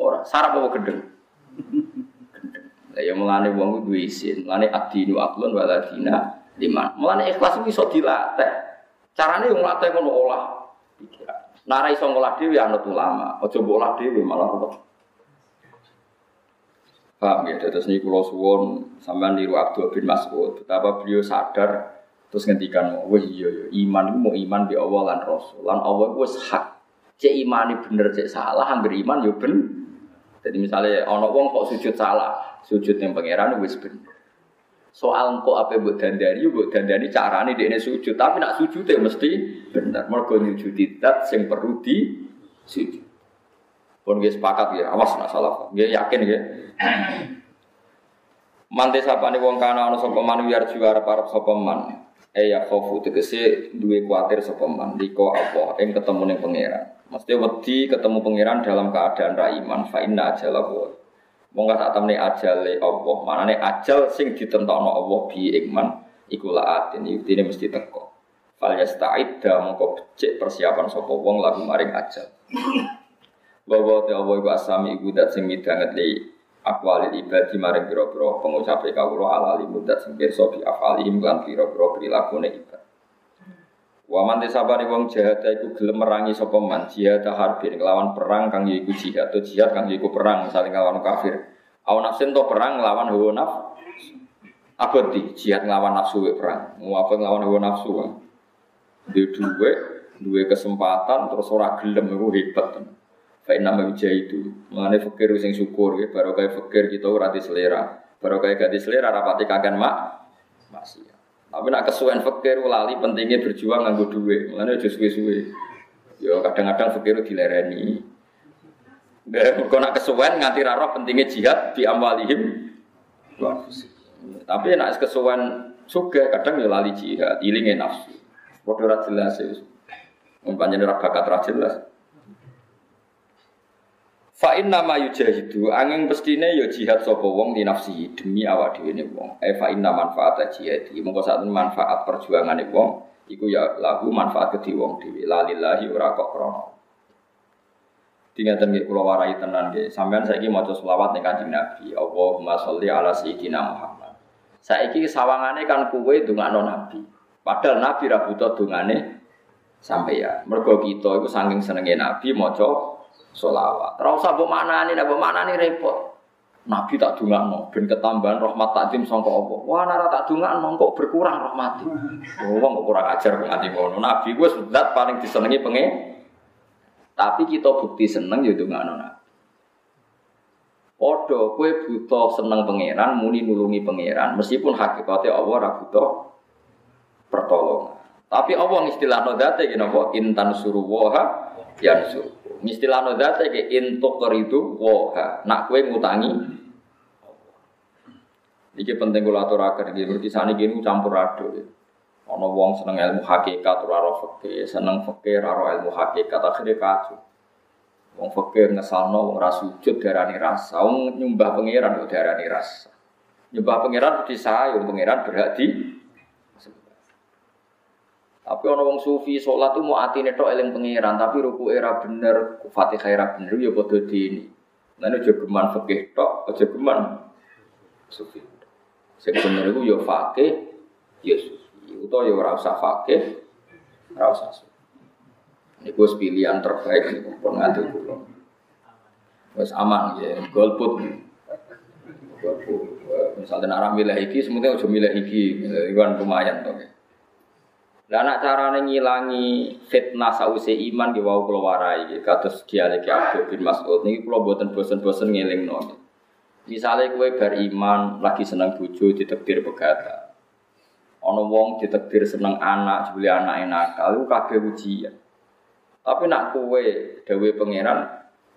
Ora, sarap apa gendeng? Ya mulane wong duwe isin, mulane adinu aklun waladina lima. Mulane ikhlas itu iso dilatih. Carane yang latih ngono olah pikiran. Nara iso ngolah dhewe ya anut ulama. Aja mbok olah dhewe malah ruwet. Paham ya, terus ini kalau suwon sampean niru Abdul bin Mas'ud, betapa beliau sadar terus ngendikan, wah iya iya, iman itu mau iman di Allah lan Rasul, lan Allah itu hak. Cek imani bener, cek salah, hampir iman yo ben. Jadi misalnya ono wong kok sujud salah, sujud yang pangeran wis bener. Soal kok apa buat dandani, buat dandani carane dia sujud, tapi nak sujud ya mesti benar. Mergo nyujudi dat sing perlu di sujud. Pun dia sepakat ya, awas nak salah. Dia yakin ya. Mante sapane wong kana ana sapa man wiar juara para sapa man. Eh ya khofu tegese duwe kuatir sapa man. Liko apa ing ketemu ning pangeran. Mesti wedi ketemu pangeran dalam keadaan ra iman fa inna ajalahu. Monggo sak temne ajale Allah, manane ajal sing ditentokno Allah bi iman iku laatin ini mesti teko. Fal yasta'idda mongko becik persiapan sapa wong lagu maring ajal. Bahwa te Allah iku asami iku dat sing midanget li akwali ibadi maring pira-pira pengucape kawula alali mudat sing pirsa bi afalihim lan pira-pira prilakune ibad. Wa man desabane wong jihad iku gelem merangi sapa man jihad harbin nglawan perang kang yaiku jihad atau jihad kang yaiku perang saling nglawan kafir. Awan nafsin to perang nglawan hawa naf. Abadi jihad nglawan nafsu we perang. Apa nglawan hawa nafsu. Di duwe duwe kesempatan terus ora gelem iku hebat. Fa inna ma itu. Mane fakir sing syukur ya baru kaya fakir kita ora selera. Baru kaya gak selera rapati kagan mak masih. Tapi nak kesuwen fakir lali pentingnya berjuang nganggo duit. Mulane aja suwe-suwe. Yo kadang-kadang fakir dilereni. Kok nak kesuwen nganti raro pentingnya jihad di amwalihim. Tapi nak kesuwen suka kadang yo lali jihad, ilinge nafsu. Padha ora jelas ya. Umpamane ora bakat ora jelas. Fa inna ma yujahidu angin pestine ya jihad sapa wong di nafsi demi awak dhewe ne wong. E fa inna manfaat jihadi. Monggo sak manfaat perjuangane wong iku ya lagu manfaat kedhi wong dhewe. Lalillahi ora kok krana. Tingatan nggih kula warai tenan nggih. Sampeyan saiki maca selawat ning Kanjeng Nabi. Allahumma sholli ala sayyidina Muhammad. Saiki sawangane kan kuwe ndongakno Nabi. Padahal Nabi ra butuh dongane sampeyan. Mergo kita iku saking senenge Nabi maca solawat. Usah mbok manani, nek mbok manani repot. Nabi tak dungakno ben ketambahan rahmat takdim sangka apa. Wah nara tak dungakno kok berkurang rahmat. Oh kok kurang ajar nganti ngono. Nabi gue sudah paling disenengi pengen. Tapi kita bukti seneng ya dungakno Nabi. Podo, kue butuh seneng pangeran, muni nulungi pangeran, meskipun hakikatnya Allah ora butuh pertolongan. Tapi Allah istilah nodate gini, intan suruh waha yang suruh. Istilah no data ke intuk itu woha. Nak kue ngutangi. Iki penting kula aturaken iki gini campur aduk. Ono wong seneng ilmu hakikat ora ro fikih, seneng fikih ora ilmu hakikat akhire kacau. Wong fikih ngesalno wong ra sujud darani rasa, wong nyembah pangeran kok darani rasa. Nyembah pangeran disayung pangeran berhak di tapi orang wong sufi sholat tuh mau hati neto eling pangeran, tapi ruku era bener, fatihah era bener, ya di ini. Lalu aja geman fakih tok, aja geman sufi. Sing bener itu ya fakih, ya sufi. Utau ya ora usah fakih, ora usah sufi. Gue pilihan terbaik ini pun ngatur gue. Wes aman ya, golput. Golput. Misalnya orang milih iki, semuanya udah milih iki, kan lumayan tuh. Lah nak carane ngilangi fitnah sause iman di wau kula warai kados dialek Abdul bin Mas'ud niki kula boten bosen-bosen ngelingno. Misale kowe bar iman lagi seneng bojo ditekdir pegata. Ana wong ditekdir seneng anak, jebule anake nakal iku kabeh ujian. Tapi nak kowe dawe pangeran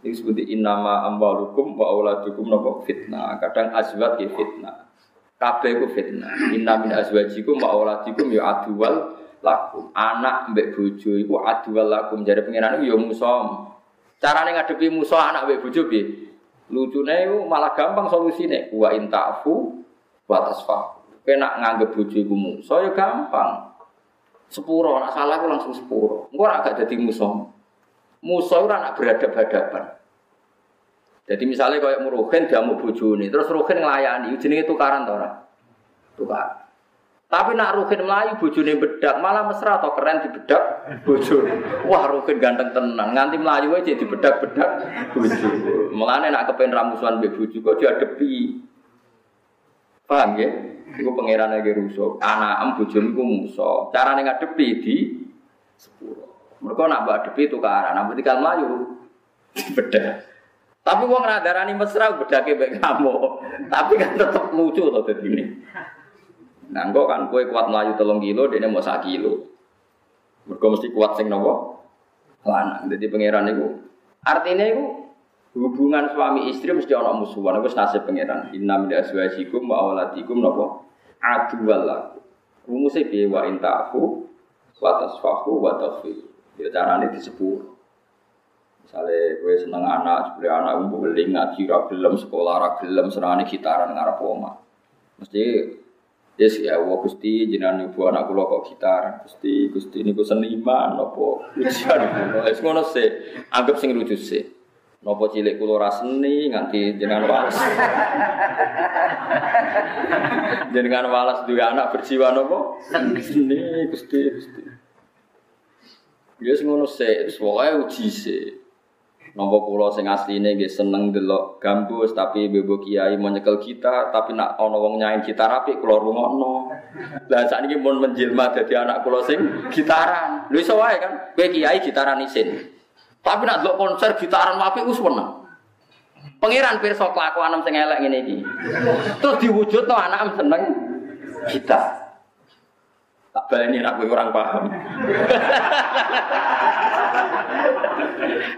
iki seperti innama amwalukum wa auladukum napa fitnah. Kadang azwat ya fitnah. Kabeh ku fitnah. Inna min azwajikum wa auladikum ya aduwal lakum. Anak mbek bojo iku adwal lakum jare pengiran iku ya musom. Carane ngadepi musuh anak mbek bojo piye? Lucune iku malah gampang solusine. Wa intafu wa tasfa. Kena nganggep bojo iku musuh ya gampang. Sepuro, nak salah aku langsung sepuro. Engko ora gak dadi musuh. Musuh ora nak beradab-hadapan. Jadi misalnya kayak muruhin dia mau bojone, terus ruhin ngelayani, jenenge tukaran to ora? Tukaran. Tapi nak Rukin melayu bojone bedak, malah mesra atau keren di bedak bojo. Wah, Rukin ganteng tenang, nganti melayu aja di bedak-bedak bojo. Mulane nak kepen ramusuhan mbek bojo kok diadepi. Paham ya? Iku pangeran lagi rusuh. Anak am bojone iku musuh. Carane ngadepi di sepuro. Mereka nak mbak adepi tukaran, nak tinggal melayu bedak. Tapi wong radarani mesra bedake mbek kamu. Tapi kan tetep lucu to dadi ini. Nah, engko kan kue kuat melayu telung kilo, dia mau sak kilo. Mereka mesti kuat sing nopo lanang. Jadi pangeran itu artinya itu hubungan suami istri mesti ono musuhan. Itu nasib pangeran. Inna min aswajikum wa awladikum nopo aduwal laku. Rumusnya biaya wa intafu wa tasfahu wa taghfir. Ya carane disebut. Misalnya gue seneng anak, sebenarnya anak gue beli ngaji, gelem sekolah, gelem senangane gitaran ngarep oma. Mesti Yes ya Allah Gusti jenengan ibu anak kula kok gitar. Gusti Gusti niku seniman napa ujian kula. Wis ngono sih. Anggap sing lucu sih. Napa cilik kula ora seni nganti jenengan walas. jenengan walas duwe anak berjiwa napa? Seni Gusti Gusti. Sing ngono sih, wis pokoke uji sih. Nopo pulau sing asline nggih seneng delok gambus tapi bebo kiai mau gitar tapi nak ana wong nyain gitar apik kula rungokno. Lah sakniki pun menjelma dadi anak kula sing gitaran. Lho iso kan, kowe kiai gitaran isin. Tapi nak delok konser gitaran apik wis seneng. Pangeran pirsa kelakuan sing elek ngene iki. Terus diwujudno anak seneng gitar. Tak nak kowe orang paham.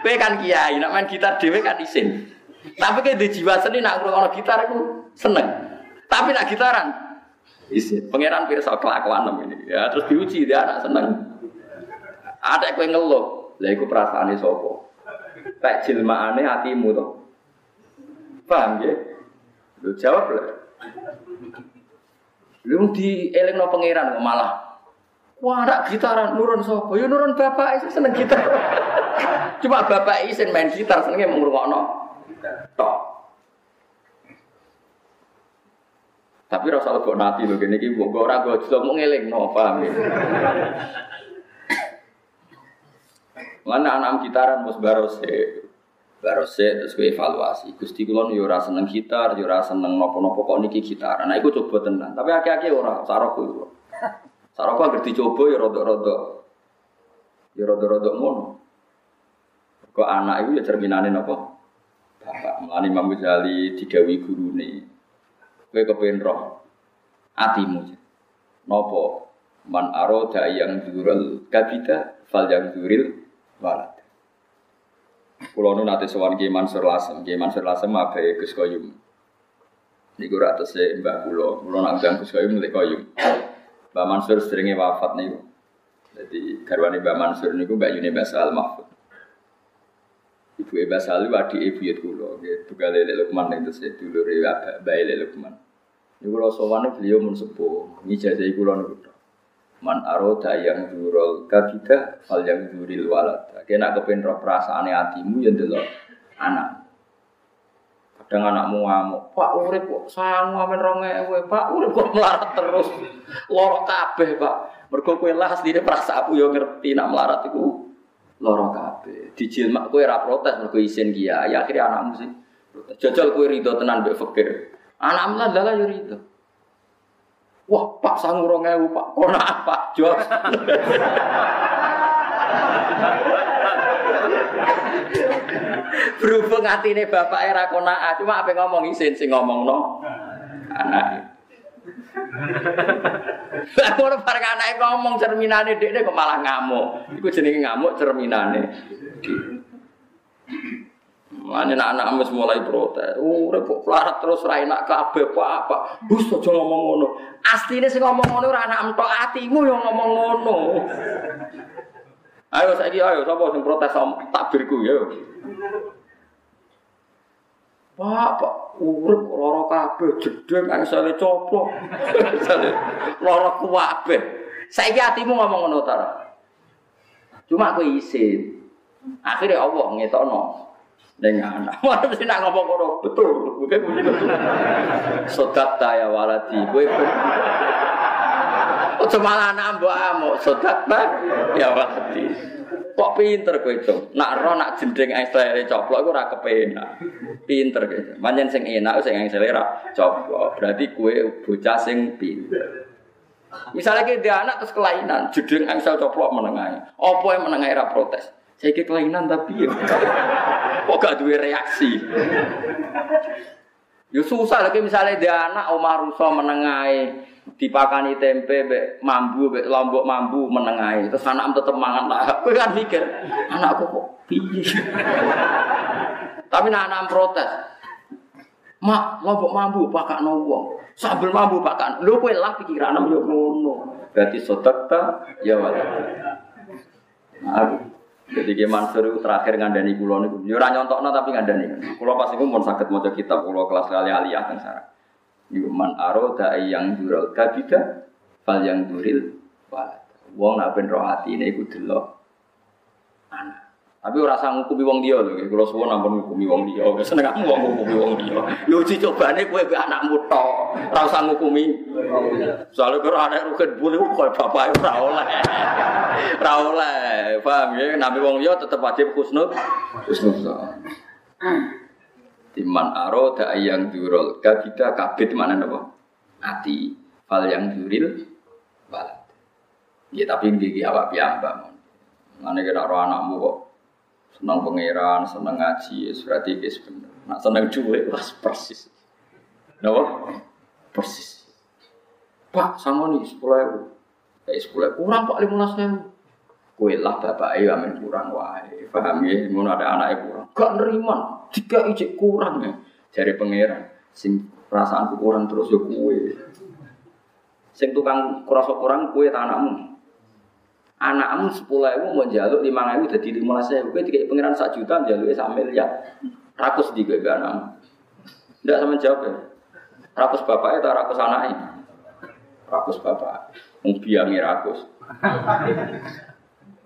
kowe kan kiai, nak main gitar dhewe kan isin. Tapi kayak di jiwa seni nak ngrungokno gitar aku seneng. Tapi nak gitaran isin. Pangeran pirsa kelakuan ini. Ya terus diuji dia anak seneng. Ada kowe ngeluh, lah iku perasaane sapa? Tak jilmaane hatimu to. Paham ya? Lu jawab lah. Lu di eling no pangeran malah Wah, anak gitaran nurun sopo. Ya nurun bapak itu seneng gitar. Cuma bapak isin main gitar senengnya mau ngrungokno. Tok. Tapi rasa lebok nanti lho gini iki mbok ora go juga mau no paham ya. Mana anak gitaran mus barose. Barose terus gue evaluasi. Gusti kula yo ora seneng gitar, yo ora seneng nopo-nopo kok niki gitar. Nah iku coba tenan. Tapi akeh-akeh ora saroko. Sarapa agar dicoba ya rodok-rodok. Ya rodok-rodok ngono. Kok anak itu ya cerminane napa? Bapak Mulane Imam Ghazali digawi gurune. Kowe kepen roh atimu. Napa? Man aroda yang durul kabida fal yang duril walad. Kulo nu nate sowan Ki Mansur Lasem, Ki Mansur Lasem abahe Gus Koyum. Niku ra tese Mbah kula, kula nak Gus Koyum lek Koyum. Mbak Mansur seringnya wafat nih. Jadi garwani Mbak Mansur niku Mbak Yuni Basal Mahfud. Ibu Eba Salu adik ibu ya kulo, gitu kali lele Lukman itu saya dulu riwa bayi lele Lukman. Ini kulo sowan beliau mensepuh, ini jazai kulo niku. Man aroda yang durol kabida, fal yang duril walad. Kena kepen roh hatimu yang delok anak. Kadang anakmu ngamuk, Pak urip kok sangu amen rong ewe, Pak urip kok melarat terus. Loro kabeh, Pak. Mergo kowe lah asline aku yo ngerti nak melarat iku loro kabeh. Dijilmak kowe ora protes mergo isin kiai, ya akhirnya anakmu sih. Jajal kowe rido tenan mbek fakir. Anakmu lah lah yo rido. Wah, Pak sangu rong Pak. Kona Pak? Jos. Berhubung ini bapak era kona, cuma apa ngomong isin sing ngomong no anak. Lah ngono bareng anake ngomong cerminane dekne kok malah ngamuk. Iku jenenge ngamuk cerminane. Mane anak-anak wis mulai protes. Urip kok pelarat terus ra enak kabeh apa. Bus aja ngomong ngono. Asline sing ngomong ngono ora anak entok atimu yang ngomong ngono. Ayo saiki ayo sapa sing protes takbirku ya. Pak, Pak, urip lara kabeh jedeng angsale coplok. lara kabeh. Saiki atimu ngomong ngono ta. Cuma aku isin. Akhirnya Allah ngetokno ning anak. Mana mesti nak ngomong ngono betul. Bukan betul. Sodat ya waladi. Kowe Ojo malah anak mbok amuk sodak ya waladi. Kok pinter kowe, Cuk. Nak ro nak jendeng angsele coplok iku ora kepenak. Pinter kowe. Manjen sing enak sing angsele ra coplok. Berarti kowe bocah sing pinter. Misalnya kita anak terus kelainan, judeng angsel coplok menengah. Apa yang menengah ra protes? Saya ke kelainan tapi ya. Kok gak duwe reaksi? Ya susah lagi misalnya dia anak Omar Russo menengahi dipakani tempe be mambu be lombok mambu menengahi terus anak tetep mangan lah. Aku kan mikir anakku kok piye? Tapi nak anak protes. Mak lombok mambu pakak wong. Sambil mambu pakak lu kowe lah pikiran yo ngono. Berarti sodakta ya wala nah, jadi Ki Mansur itu terakhir ngandani kula niku. Ya ora nyontokno tapi ngandani. Kula pas iku mun saged maca kitab kula kelas kali aliyah teng sarang. Iku man aroda yang dural kabida fal yang duril walad. Wong nak ben roh atine iku delok anak. Tapi ora usah ngukumi wong dia lho, kula suwun ampun ngukumi wong dia. Seneng aku wong ngukumi wong dia. Yo uji cobane kowe be anakmu tok, ora usah ngukumi. Soale karo anak rugen bule kok bapak ora oleh. Ora oleh, paham ya? Nabi wong dia tetep wajib husnul husnul. Timan aro da yang durul kabida kabit mana napa? Ati fal yang duril balad. Ya tapi gigi awak piyambak. Mana kira roh anakmu kok senang pangeran, senang ngaji, ya berarti guys bener. Nak senang cuek, wah persis. Kenapa? Persis. Pak, sama nih sepuluh ribu. Kayak sepuluh kurang pak lima. Kue lah bapak ayo amin kurang wae. Paham ya? Mau ada anak kurang. Gak nerima. Jika ijek kurang ya. Dari pangeran. Sing perasaanku kurang terus ya kue. Sing tukang kurang kurang kue tanahmu anakmu sepuluh ribu mau jaluk lima ribu jadi lima belas ribu, tiga pengiran satu juta jaluk sak miliar, rakus di gue anakmu, tidak sama jawab ya, rakus bapaknya atau rakus anaknya, rakus bapak, biangnya rakus.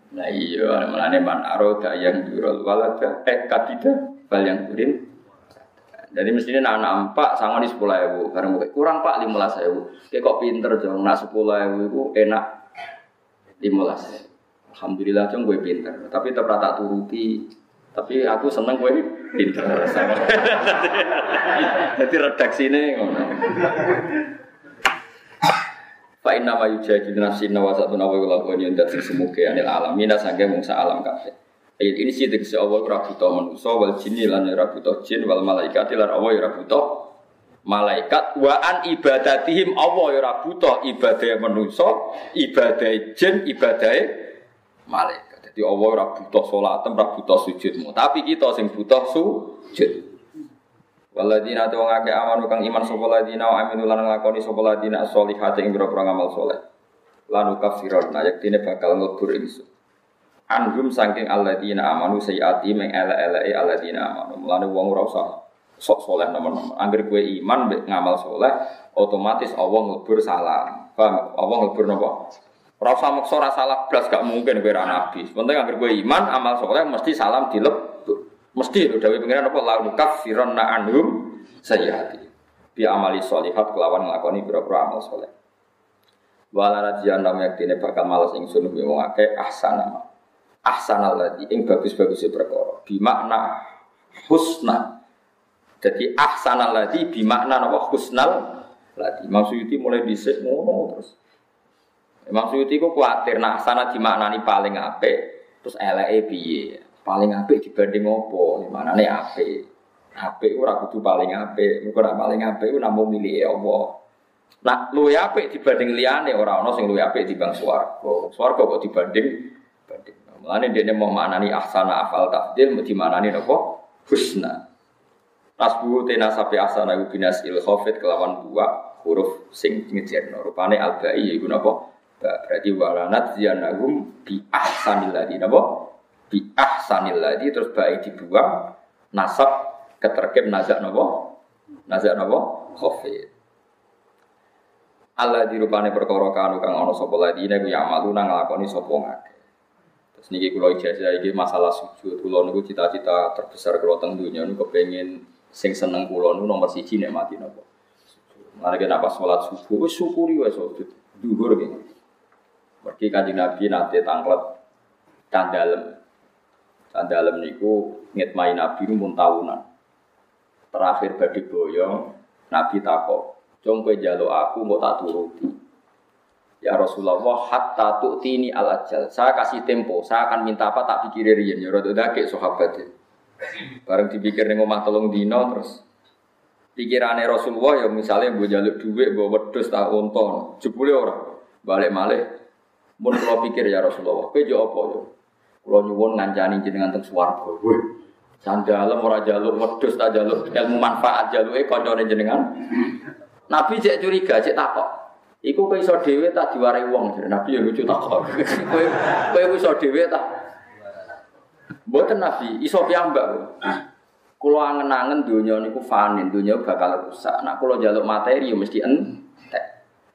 Nah iya, mana man aroda yang durul walada, eh kadida bal yang kurin. Jadi mestinya anak empat sama di sepuluh ribu, karena kurang pak lima belas ribu. Kayak kok pinter dong, nak sepuluh ribu enak limolas. Alhamdulillah cuma gue pinter, tapi tetap tak turuti. Tapi aku seneng gue pinter. Jadi redaksi ini. Fa inna ma yujahidu nafsi nawa satu nawa lakoni yang datang semuke anil alam mina sangke mungsa alam kafe. Ayat ini sih tegese Allah ora buta wal jinni lan ora buta jin wal malaikat lan Allah ora buta malaikat wa an ibadatihim Allah ora butuh ibadah manusa, ibadah jin, ibadah malaikat. Jadi Allah ora butuh salat, ora sujudmu, tapi kita sing butuh sujud. Waladina tu wong akeh amanu kang iman sapa ladina wa aminu lan nglakoni sapa ladina sholihat ing pira-pira ngamal saleh. Lan kafiron yaktine bakal nglebur ingsun. Anhum saking alladzina amanu sayyati meng ele-eleke alladzina amanu. Mulane wong ora usah sok soleh nomor-nomor. Angger gue iman ngamal soleh, otomatis Allah ngelbur salam. Paham? Allah ngelbur nopo? Ora usah maksa salah blas gak mungkin kowe ra nabi. Penting angger gue iman amal soleh mesti salam dilebur. Mesti lho dawuh pengiran apa la na anhum sayyiati. Bi amali sholihat kelawan nglakoni pira-pira amal soleh. Wala rajian nam yaktine bakal males ingsun wong akeh ahsana. Ahsanal ladzi ing bagus-bagus perkara. Bi makna husna jadi ahsanal ladzi bimakna napa husnal ladzi. Imam Suyuti mulai dhisik ngono terus. Imam Suyuti ku kuatir nah sana dimaknani paling apik terus eleke piye? Paling apik dibanding opo? Manane apik. Apik ora kudu paling apik. Mergo nek paling apik namung milike Allah. Nah, luwe apik dibanding liyane ora ana sing luwe apik dibanding swarga. Swarga kok dibanding banding. Mulane dene mau maknani ahsana afal tafdil mesti maknani napa? Husna. Nasbu tena sapi asana binas il khofit kelawan dua huruf sing ngejerno. Rupane albai yaiku napa? Berarti walanat ziyanahum bi ahsanil ladhi napa? Bi ahsanil ladhi terus baik dibuang nasab keterkep nazak napa? Nazak napa? Khofit. Allah dirupane perkara kanu kang ana sapa ladine ku ya maluna nglakoni sapa ngake. Terus niki kula ijazah iki masalah sujud. Kula niku cita-cita terbesar kula teng donya niku kepengin sing seneng kula nu nomor siji nek mati napa. Mari kena pas sholat subuh syukuri wis sujud. Dhuwur iki. Pergi kanjeng Nabi nanti tangklet candalem. Candalem niku ngitmai Nabi mun tahunan. Terakhir badhe boyong, Nabi takok, "Cung kowe njaluk aku mau tak turuti." Ya Rasulullah, hatta tu'tini al ajal. Saya kasih tempo, saya akan minta apa tak pikir riyen ya rada dake sahabat. Bareng dipikir ning omah telung dino terus pikirane Rasulullah ya misalnya gue jaluk duit, gue wedhus tak unta, jebule ora balik malih. Mun kula pikir ya Rasulullah, kowe yo apa? Kula nyuwun ngancani jenengan teng swarga. Wih, sandalem ora jaluk wedhus tak jaluk ilmu manfaat jaluke kancane jenengan. Nabi cek curiga, cek takok. Iku kowe iso dhewe tak diwarai wong. Nabi ya lucu tak kok. Kowe kowe iso dhewe tak. Mboten Nabi, iso piyambak. Kulo angen-angen donya niku fani, donya bakal rusak. Nak kulo jaluk materi ya mesti entek.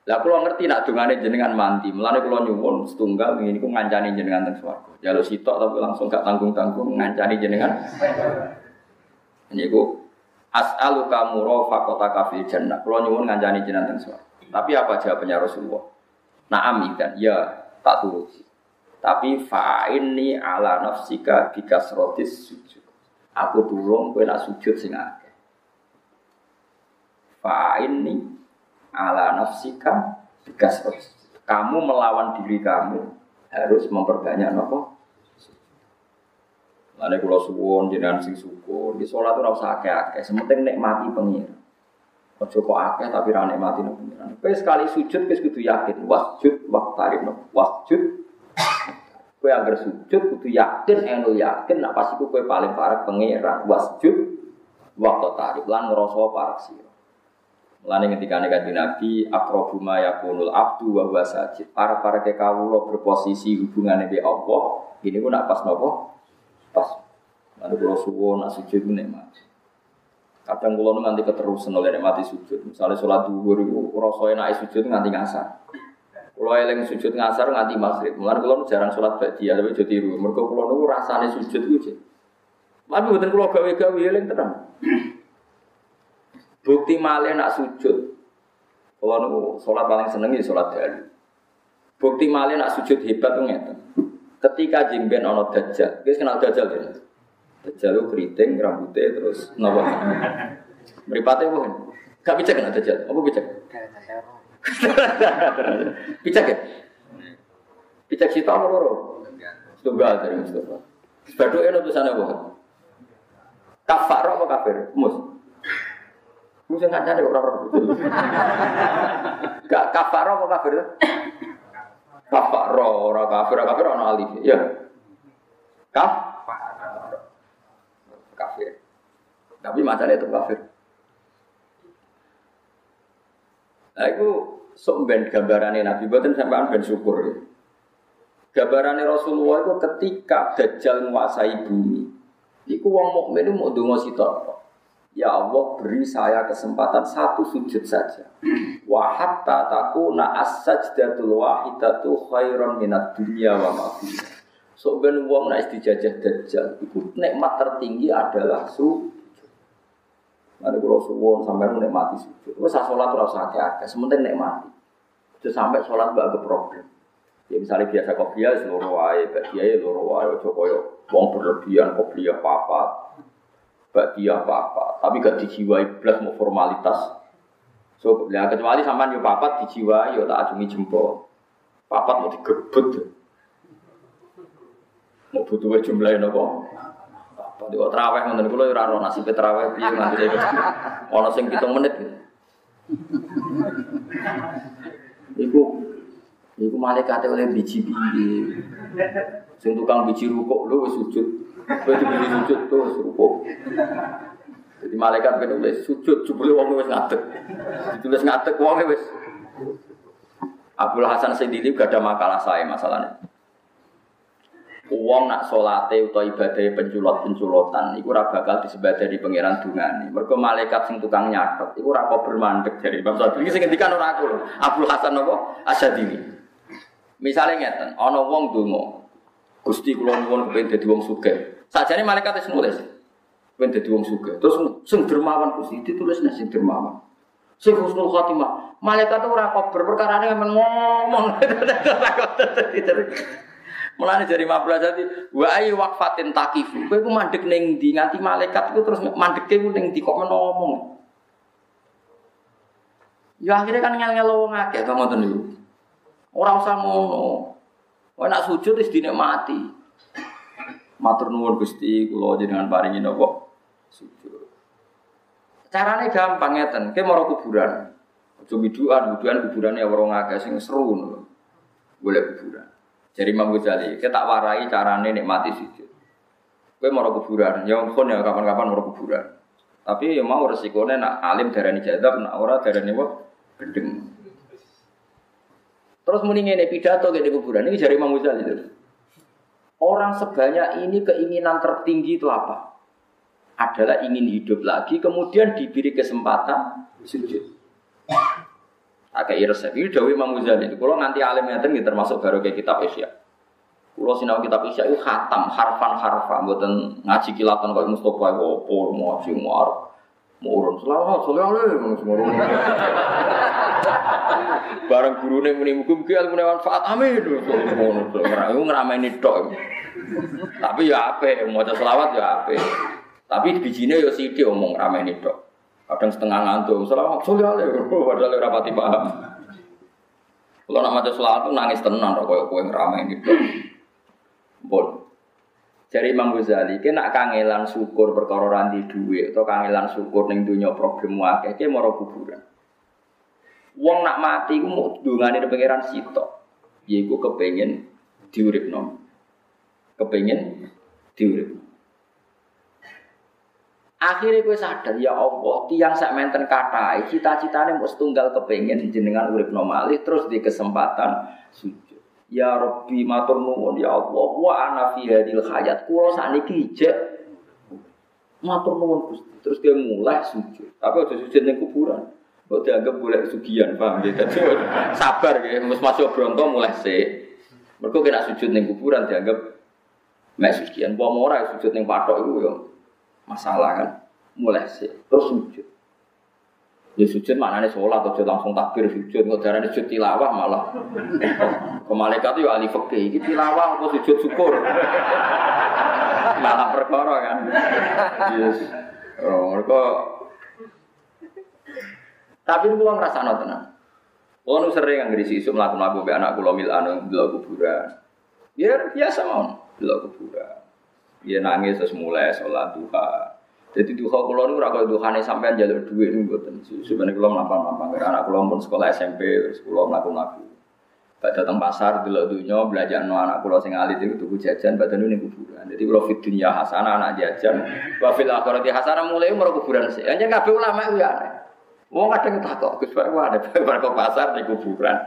Lah kulo ngerti nak dongane jenengan mandi. Mulane kulo nyuwun setunggal ngene niku ngancani jenengan teng swarga. Jaluk sitok tapi langsung gak tanggung-tanggung ngancani jenengan. Niku as'aluka murafaqataka fil jannah. Kulo nyuwun ngancani jenengan teng swarga. Tapi apa jawabannya Rasulullah? Naam dan ya tak turuti. Tapi fa'inni ala nafsika bikasrotis sujud. Aku tulung kowe nak sujud sing akeh. Fa'inni ala nafsika bikasrotis. Kamu melawan diri kamu harus memperbanyak nopo. Lalu kalau suwon jenengan sing syukur, di sholat itu rasa akeh-akeh, sementing nikmati pengiran. Ojo kok akeh tapi ra nikmati nang pengiran. Sekali sujud wis kudu yakin wasjud waqtarib wasjud. Kowe anggere sujud kudu yakin eno yakin nak iku kowe paling parek pengiran wasjud waqtarib lan ngrasa parek sira. Mulane ketika nek Nabi aqrabu ma yakunul abdu wa huwa sajid. Para para ke kawula berposisi hubungane be Allah, ini ku nak pas nopo? Pas. Lalu kalau suwon nak sujud nikmat. Kadang kulo nanti keterusan oleh mati sujud. Misalnya sholat duhur itu rasanya naik sujud nganti ngasar. Kulo eling sujud ngasar nganti maghrib. Mulane kulo jarang sholat dia tapi jadi tiru. Mereka kulo nunggu rasanya sujud itu. Tapi bukan kulo gawe-gawe eling tenang. Bukti malih nak sujud. Kulo nunggu sholat paling seneng ya sholat dari. Bukti malih nak sujud hebat tuh ngeten. Ketika jingben ono dajjal, guys kenal dajjal ya? Dajjal keriting, rambutnya terus nopo. Meripatnya pun. Gak pijak kan Dajjal? Apa pijak? pijak ya? Pijak sita apa loro? Tunggal dari Mustafa. Badu eno tulisannya apa? Kafar apa kafir? Mus. Mus yang ngancani orang-orang. Gak kafar apa kafir? Kafar orang kafir, kafir orang alif. Ya. Kaf kafir. Tapi macamnya itu kafir. Nah itu sok ben gambarannya Nabi Batin sampai ben syukur. Ya. Gambarannya Rasulullah itu ketika Dajjal menguasai bumi. Iku wong mukmin mau dongo sitok. Ya Allah beri saya kesempatan satu sujud saja. Wa hatta takuna as-sajdatul wahidatu khairan minat dunya wa ma So ben wong nek dijajah dajjal, iku nikmat tertinggi adalah sujud. Mari kalau suwon sampai nikmati sujud. Wes sholat ora usah akeh-akeh, sementing nikmati. Itu sampai sholat gak ada problem. Ya misalnya biasa kopiah seluruh wae, badia seluruh wae, ojo koyo wong berlebihan kopiah papat, badia apa tapi gak dijiwai belas mau formalitas. So, ya kecuali sampean yo papat dijiwai yo tak acungi jempol. Papat mau digebut. Mau butuh jumlahnya nopo. Apa di teraweh ngoten kula ora ora nasib teraweh piye nganti saya ono sing 7 menit. Iku iku malaikat oleh biji biji. Sing tukang biji rukuk lho sujud. Kowe biji sujud wis rukuk. Jadi malaikat kan oleh sujud jebule wong wis ngadeg. Ditulis ngadeg wong wis Abdul Hasan sendiri gak ada makalah saya masalahnya. Uang nak solate atau ibadah penculot-penculotan iku ora bakal disebadani di pangeran dungane. Mergo malaikat sing tukang nyatet iku ora kok bermandek dari Imam Syafi'i sing ngendikan ora aku. Abdul Hasan apa? Asyadili. Misalnya ngeten, ana wong donga. Gusti kula nuwun kepengin dadi wong sugih. Sajane malaikat wis nulis. Kepengin dadi wong sugih. Terus sing dermawan Gusti ditulis sing dermawan. Sing husnul khotimah. Malaikat itu ora kober perkara ini ngomong. Mulane dari mabla jadi wa ayu waqfatin takifu. Kowe ku mandek ning ndi nganti malaikat iku terus mandeke ku ning ndi kok ngomong. Ya akhirnya kan ngel-ngel wong akeh to ngoten niku. Ora usah ngono. Kowe nak sujud wis dinikmati. Matur nuwun Gusti kula jenengan paringi napa sujud. Carane gampang ngeten, kowe mara kuburan. Aja biduan, biduan kuburan ya wong akeh sing seru ngono. Golek kuburan. Jadi Imam Ghazali, kita tak warai carane nikmati sujud. Kowe mau kuburan, ya pun ya kapan-kapan mau kuburan. Tapi ya mau resikonya nak alim darani jadab, nak ora darani apa? Gendeng. Terus mending ini pidato kayak di kuburan ini dari Imam Ghazali. Orang sebanyak ini keinginan tertinggi itu apa? Adalah ingin hidup lagi, kemudian diberi kesempatan sujud agak resep. Ini Dawi Imam Ghazali. Kalau nanti alim tinggi termasuk baru kayak kitab Isya. Kalau sinau kitab Isya itu khatam, harfan harfan, buatan ngaji kilatan kayak Mustafa, opo, mau ngaji muar, mau urun selamat, selamat, semurun. Barang guru nih muni mukum mugi ilmu manfaat, amin. Itu ngeramein itu. Tapi ya apa, mau selawat ya apa. Tapi bijinya ya dia omong ngeramein itu. Kadang setengah ngantuk, selamat sore padahal ora pati paham. Kalau nak maca selawat nangis tenang kok kowe kowe ngrame gitu. Bon. Jadi Imam Ghazali, kena kangelan syukur perkara ranti duit atau kangelan syukur ning dunia problem akeh, ki mara kuburan. Wong nak mati ku mau dungane pangeran sitok. Yaiku kepengin diuripno. Kepengin diuripno. Akhirnya gue sadar ya Allah, tiang sak menten katai, cita-citanya mau setunggal kepengen jenengan urip nomali terus di kesempatan sujud. Ya Rabbi matur nuwun ya Allah, wa ana fi hadil hayat. Kulo sakniki ijek matur nuwun Gusti. Terus dia mulai sujud. Tapi aja sujud ning kuburan. Kok dianggap boleh sugihan, paham ya? Jadi sabar ya, mus masuk bronto mulai sih. Mereka kena sujud ning kuburan dianggap mek sugihan. Bawa ora sujud ning patok itu ya masalah kan mulai sih terus sujud ya sujud mana nih sholat atau langsung takbir sujud nggak darah sujud tilawah malah. Ke malaikat itu ahli fakih ini tilawah atau sujud syukur? Malah perkara kan. Yes. Oh, mereka tapi itu kalau ngerasa tenang kalau sering ngisi isu melakukan lagu be anak kulo mil anu belok kuburan. Ya biasa mau belok kuburan. Dia nangis terus mulai sholat duha. Jadi duha kulo nu ora duha nih sampai jalur duit nih buatan. Sebenarnya kulo melampang melampang karena anak pun sekolah SMP melakukan lagu. Gak datang pasar dunia belajar no anak kulo sing alit itu tuku jajan badan ini kuburan. Jadi kulo fit dunia hasanah anak jajan. Wafil akhirati hasanah mulai umur kuburan sih. Hanya ngabe ulama itu ya. Wong kadang takut, Gus Pak ada bar pasar di kuburan.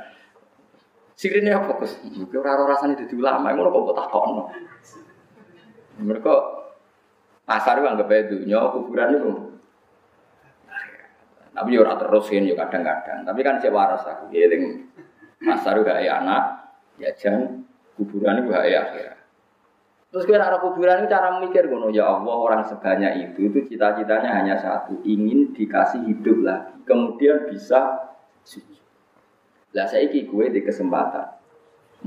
Sirine apa Gus? Ora ora rasane dadi ulama, ngono kok takokno. Mereka pasar itu anggap aja dunia kuburan itu. Tapi ya orang terus ya kadang-kadang. Tapi kan saya waras aku giling pasar itu kayak anak, jajan, kuburan itu kayak akhir. Terus kira arah kuburan itu cara mikir gono ya Allah orang sebanyak itu itu cita-citanya hanya satu ingin dikasih hidup lagi kemudian bisa suci. Lah saya gue di kesempatan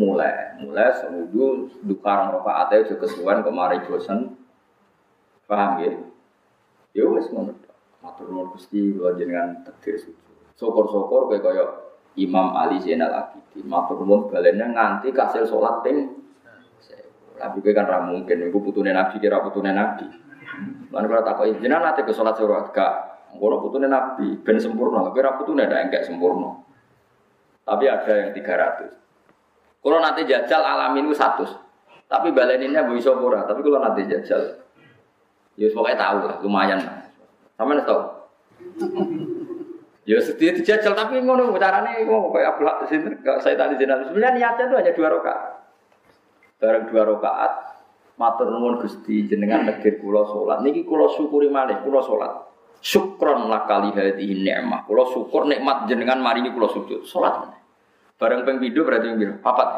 mulai mulai semuju dukarang rokaat itu kesuwan kemari bosan paham ya? Ya wes ngono matur nuwun Gusti kula jenengan takdir sujud. Syukur-syukur kayak kaya Imam Ali Zainal Abidin. Matur nuwun balenya nganti kasil salat ping tapi kan ra mungkin iku putune nabi kira putune nabi. Lan kula takoki jenengan nate ke salat surat gak. Ngono putune nabi ben sempurna. Kira putune ndak enggak sempurna. Tapi ada yang 300 kalau nanti jajal alamin itu satu. Tapi baleninnya bu iso pura. Tapi kalau nanti jajal, ya pokoknya tahu lah, lumayan. Sama nih tahu. Ya sedih dijajal tapi ngono carane ngono kayak Abdul sini saya tadi jenazah. Sebenarnya niatnya itu hanya dua rakaat. Bareng dua rakaat matur nuwun Gusti jenengan negir kula salat. Niki kula syukuri malih kula salat. Syukron lakali hadhihi ni'mah. Kula syukur nikmat jenengan mari kula sujud. Salat. Bareng ping berarti ping pindho? Papat.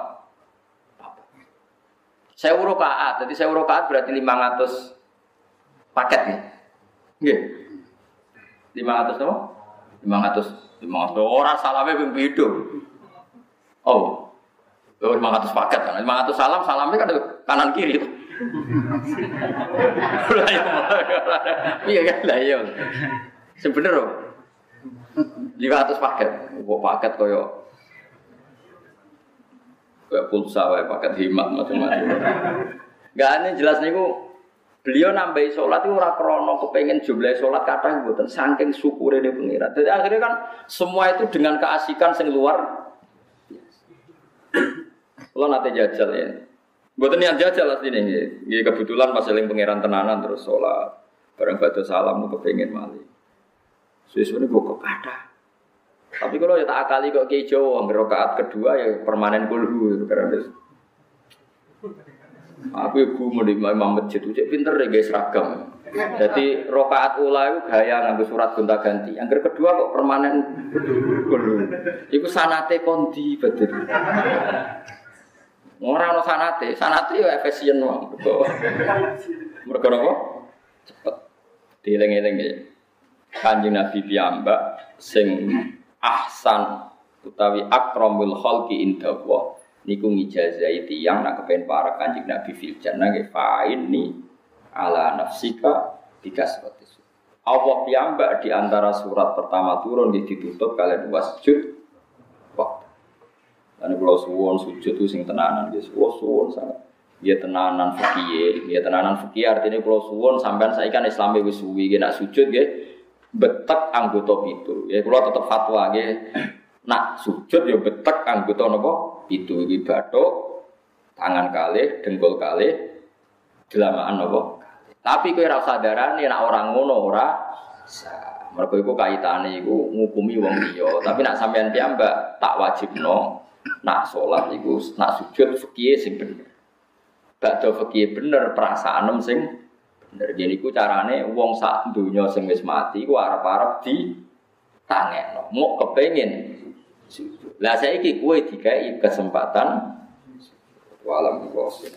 Saya kaat, jadi saya kaat berarti 500 paket nih. Nggih. 500 apa? 500 500 ora salame ping pindho. Oh. Oh 500 paket kan. 500 salam salamnya kan kanan kiri. Iya. Kan lah iya. Sebenernya 500 paket. Kok paket koyo kayak pulsa wae paket himat macam-macam. Gak aneh jelas niku beliau nambahi sholat itu ora krono kepengen jumlah sholat kata buatan saking syukur ini pengira. Jadi akhirnya kan semua itu dengan keasikan sing luar. Kalau nanti jajal ya. Buatan yang jajal lah sini. Ya, kebetulan pas seling pangeran tenanan terus sholat. Bareng batu salam mau kepengen mali. Sesuatu gue kata. Tapi kalau ya tak akali kok kayak Jawa, ngerokaat kedua ya permanen kulhu karena Aku ibu mau di imam masjid, cek pinter deh guys seragam. Jadi rokaat ula itu gaya nganggo surat gonta ganti. Yang kedua kok permanen kulhu. Iku sanate kondi betul. Orang no sanate, sanate ya efisien wong. Mereka apa? Cepet. Dileng-eleng ya. Kanjeng Nabi piyambak sing ahsan utawi akramul khalqi inda Allah niku ngijazai tiyang nak kepen para kanjeng Nabi fil jannah ini ala nafsika bikaswati Allah piyambak di antara surat pertama turun nggih ditutup kalian wasjud waktu. Dan kalau suwon sujud itu sing tenanan nggih suwon sangat dia tenanan fikih, dia tenanan fikih artinya kalau suwon sampean saya kan Islam wis suwi nak sujud nggih betek anggota pitu. Ya kula tetep fatwa nggih. Nak sujud ya betek anggota napa? Pitu iki tangan kalih, dengkul kalih, delamaan napa? Tapi kowe darani nek orang ngono ora Mergo iku kaitane iku ngukumi wong liya, tapi nak sampean piyambak tak wajibno nak salat iku nak sujud fikih sing bener. Bakda fikih bener perasaan sing Bener gini ku carane wong sak dunya sing wis mati ku arep-arep di tangekno. Mau kepengin Lah saiki kowe dikai kesempatan. Walam kuwi